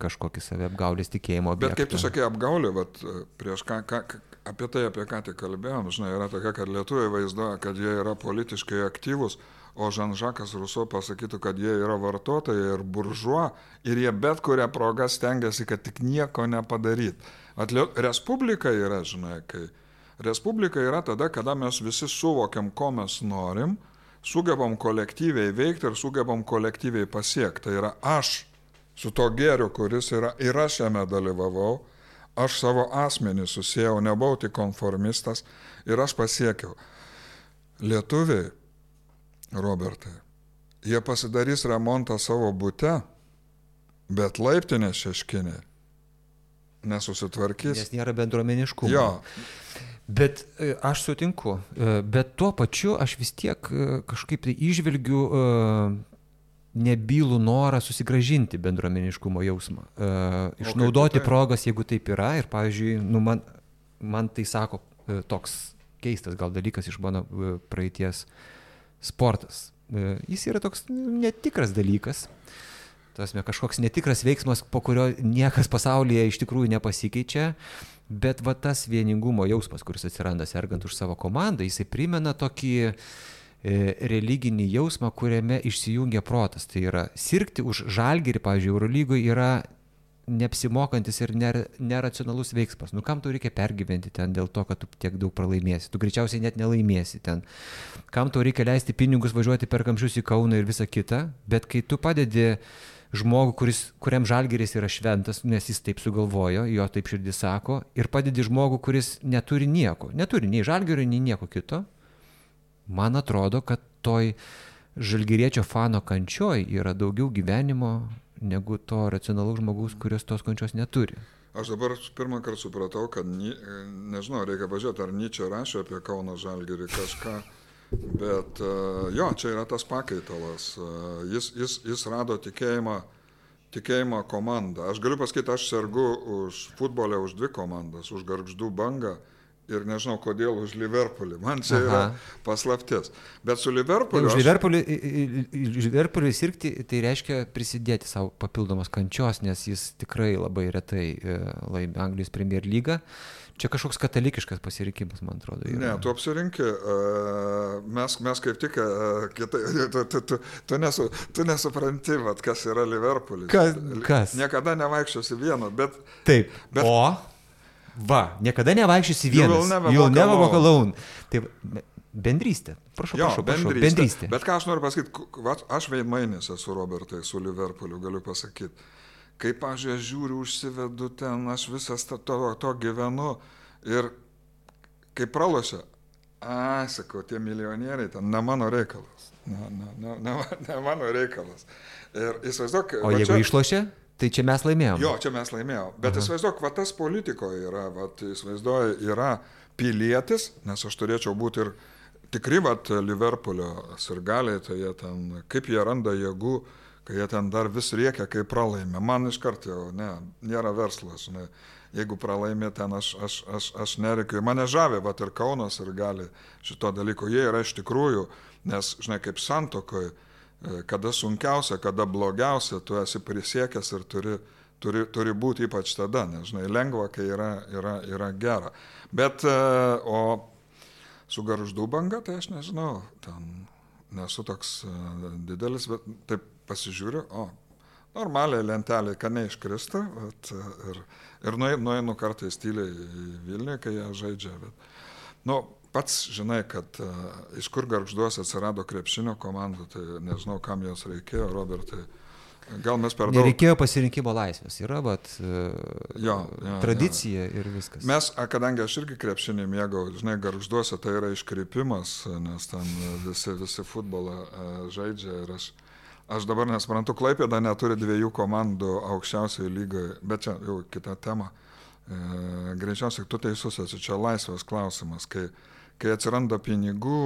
kažkokį save apgaulės tikėjimo objektą. Bet kaip tu sakai, apgaulė, vat, prieš ką, ką, apie tai, apie ką tik kalbėjom, žinai, yra tokia, kad lietuviai vaizduoja, kad jie yra politiškai aktyvūs, o Žanžakas Ruso pasakytų, kad jie yra vartotojai ir buržuo ir jie bet kurią progą stengiasi, kad tik nieko nepadaryt. Atlio... Respublika yra, žinai, kai Respublika yra tada, kada mes visi suvokiam, ko mes norim, sugebam kolektyviai veikti ir sugebam kolektyviai pasiekti. Tai yra aš su to gėriu, kuris yra ir aš jame dalyvavau, aš savo asmenį susijau, nebuvau tik konformistas ir aš pasiekiau. Lietuviai Robertai, jie pasidarys remontą savo būte, bet laiptinė šeškinė nesusitvarkys. Nes nėra bendruomeniškumo. Jo. Bet e, aš sutinku, e, bet tuo pačiu aš vis tiek e, kažkaip tai išvelgiu nebylų norą susigražinti bendruomeniškumo jausmą. Išnaudoti tai? progas, jeigu taip yra. Ir, pavyzdžiui, nu, man, man tai sako toks keistas gal dalykas iš mano praeities uh, sportas. Jis yra toks netikras dalykas. Tasme, kažkoks netikras veiksmas, po kurio niekas pasaulyje iš tikrųjų nepasikeičia, bet va tas vieningumo jausmas, kuris atsiranda sergant už savo komandą, jisai primena tokį e, religinį jausmą, kuriame išsijungia protas. Tai yra sirgti už žalgerį, pavyzdžiui, Eurolygoje yra neapsimokantis ir ner, neracionalus veiksmas. Nu kam tau reikia pergyventi ten dėl to, kad tu tiek daug pralaimėsi. Tu greičiausiai net nelaimėsi ten. Kam tau reikia leisti pinigus važiuoti per kamščius į Kauną ir visą kitą. Bet kai tu padedi žmogų, kuris, kuriam žalgeris yra šventas, nes jis taip sugalvojo, jo taip širdis sako, ir padedi žmogų, kuris neturi nieko. Neturi nei žalgerio, nei nieko kito. Man atrodo, kad toj žalgeriečio fano kančioj yra daugiau gyvenimo negu to racionalaus žmogaus, kuris tos kančios neturi. Aš dabar pirmą kartą supratau, kad, nežinau, reikia pažiūrėti, ar Nyčia rašė apie Kauno Žalgirį kažką, bet jo, čia yra tas pakaitalas. Jis, jis, jis rado tikėjimą, tikėjimą komandą. Aš galiu pasakyti, aš sergu už futbolę, už dvi komandas, už garždų bangą ir nežinau kodėl už Liverpoolį. Man čia Aha. yra paslaptis. Bet su Liverpooliu. Už Liverpoolį, Liverpoolį sirgti tai reiškia prisidėti savo papildomos kančios, nes jis tikrai labai retai e, laimi Anglijos Premier lygą. Čia kažkoks katalikiškas pasirinkimas, man atrodo. Yra. Ne, tu apsirinkė, mes, mes kaip tik, kitai, tu, tu, tu, tu, nesu, tu nesupranti, vat, kas yra Liverpoolis. Kas? kas? Niekada nevaikščiosi vieno, bet... Taip. Bet, o? Va, niekada nevaikščiasi vienas. You'll never walk alone. Tai bendrystė. Prašau, jo, prašau, prašau. Bendrystė. bendrystė. Bet ką aš noriu pasakyti, aš veidmainis esu Robertai su Liverpooliu, galiu pasakyti. Kaip aš ją žiūriu, užsivedu ten, aš visas to, to, to gyvenu ir kai pralošia, a, sakau, tie milijonieriai, ten ne mano reikalas. Ne, ne, ne, ne, ne mano reikalas. Ir įsivaizduok. O jeigu čia... išlošia? Tai čia mes laimėjome. Jo, čia mes laimėjome. Bet Aha. įsivaizduok, va tas politikoje yra, va, įsivaizduoju, yra pilietis, nes aš turėčiau būti ir tikri, va, Liverpoolio sirgaliai, tai jie ten, kaip jie randa jėgų, kai jie ten dar vis riekia, kai pralaimė. Man iš karto jau, ne, nėra verslas, ne. Jeigu pralaimė ten, aš, aš, aš, aš nereikiu. Mane žavė, va, ir Kaunas ir gali šito dalyko. Jie yra iš tikrųjų, nes, žinai, kaip santokoje kada sunkiausia, kada blogiausia, tu esi prisiekęs ir turi, turi, turi būti ypač tada, nežinai, lengva, kai yra, yra, yra gera. Bet, e, o su garždų banga, tai aš nežinau, ten nesu toks e, didelis, bet taip pasižiūriu, o, normaliai lentelė, kad neiškrista, bet, ir, ir nueinu kartais tyliai į Vilnių, kai jie žaidžia, bet, nu, pats žinai, kad uh, iš kur garžduos atsirado krepšinio komanda, tai nežinau, kam jos reikėjo, Robertai. Gal mes per daug. Nereikėjo pasirinkimo laisvės, yra, bet uh, jo, jo, tradicija jo. ir viskas. Mes, kadangi aš irgi krepšinį mėgau, žinai, garžduose tai yra iškrypimas, nes ten visi, visi futbolą uh, žaidžia ir aš, aš dabar nesuprantu, Klaipėda neturi dviejų komandų aukščiausioje lygoje, bet čia jau kita tema. E, greičiausiai tu teisus esi, čia laisvės klausimas, kai kai atsiranda pinigų,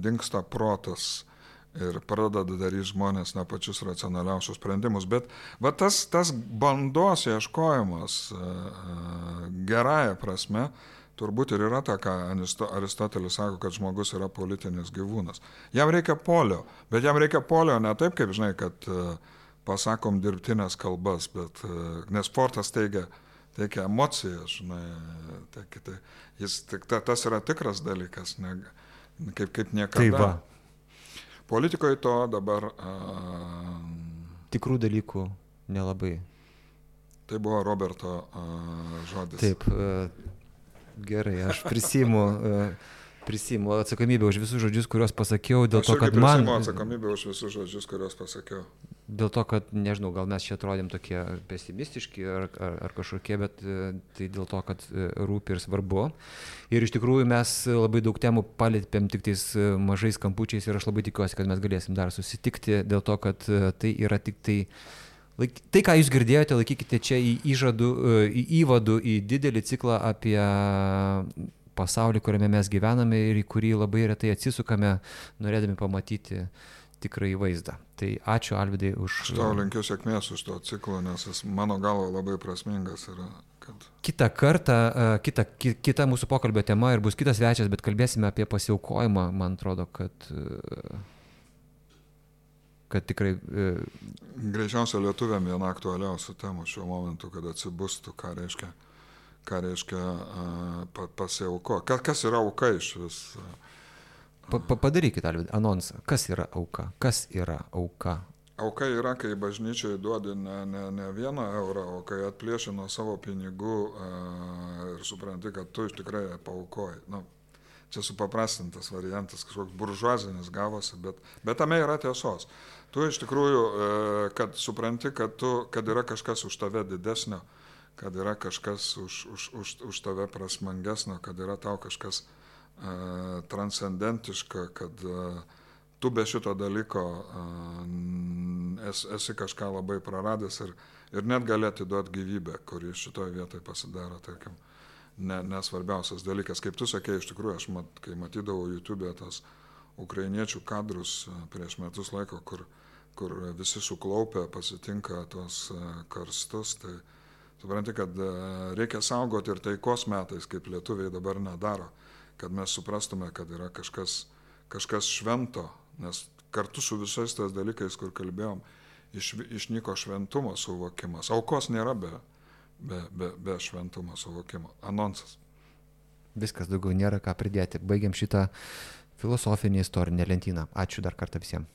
dinksta protas ir pradeda daryti žmonės ne pačius racionaliausius sprendimus. Bet va, tas, tas bandos ieškojimas gerąją prasme turbūt ir yra ta, ką Aristotelis sako, kad žmogus yra politinis gyvūnas. Jam reikia polio, bet jam reikia polio ne taip, kaip žinai, kad pasakom dirbtinės kalbas, bet nes sportas teigia, teikia emociją, žinai, tai, tai, jis ta, tas yra tikras dalykas, ne, kaip, kaip niekada. Taip, va. Politikoje to dabar. Uh, Tikrų dalykų nelabai. Tai buvo Roberto uh, žodis. Taip, uh, gerai, aš prisimu. Uh, prisimu atsakomybę už visus žodžius, kuriuos pasakiau, dėl aš to, kad man... Prisimu atsakomybę už visus žodžius, kuriuos pasakiau dėl to, kad, nežinau, gal mes čia atrodėm tokie pesimistiški ar, ar, ar kažkokie, bet e, tai dėl to, kad e, rūpi ir svarbu. Ir iš tikrųjų mes labai daug temų palėtėm tik tais e, mažais kampučiais ir aš labai tikiuosi, kad mes galėsim dar susitikti dėl to, kad tai yra tik tai... Laik, tai, ką jūs girdėjote, laikykite čia į, įžadų, į įvadų, į didelį ciklą apie pasaulį, kuriame mes gyvename ir į kurį labai retai atsisukame, norėdami pamatyti tikrąjį vaizdą. Tai ačiū Alvidai už... Aš tau linkiu sėkmės už to ciklo, nes jis mano galvo labai prasmingas yra. Kad... Kita kartą, kita, kita mūsų pokalbio tema ir bus kitas svečias, bet kalbėsime apie pasiaukojimą, man atrodo, kad, kad tikrai... Greičiausiai lietuviam viena aktualiausių temų šiuo momentu, kad atsibustų, ką reiškia, ką reiškia pasiauko. Kas yra auka iš vis? Pa, pa, padarykit, Alvid, anonsą. Kas yra auka? Kas yra auka? Auka yra, kai bažnyčiai duodi ne, ne, ne vieną eurą, o kai atplėši nuo savo pinigų uh, ir supranti, kad tu iš tikrai paukoji. Nu, čia supaprastintas variantas, kažkoks buržuazinis gavosi, bet, bet tame yra tiesos. Tu iš tikrųjų, uh, kad supranti, kad, tu, kad yra kažkas už tave didesnio, kad yra kažkas už, už, už, už tave prasmangesnio, kad yra tau kažkas uh, transcendentiška, kad uh, tu be šito dalyko esi, esi kažką labai praradęs ir, ir net gali atiduoti gyvybę, kuri šitoje vietoje pasidaro, tarkim, nesvarbiausias ne dalykas. Kaip tu sakei, iš tikrųjų, aš mat, kai matydavau YouTube tas ukrainiečių kadrus prieš metus laiko, kur, kur visi suklaupę pasitinka tuos karstus, tai supranti, kad reikia saugoti ir taikos metais, kaip lietuviai dabar nedaro, kad mes suprastume, kad yra kažkas, kažkas švento nes kartu su visais tais dalykais, kur kalbėjom, iš, išnyko šventumo suvokimas. Aukos nėra be, be, be, be šventumo suvokimo. Anonsas. Viskas daugiau nėra ką pridėti. Baigiam šitą filosofinį istorinę lentyną. Ačiū dar kartą visiems.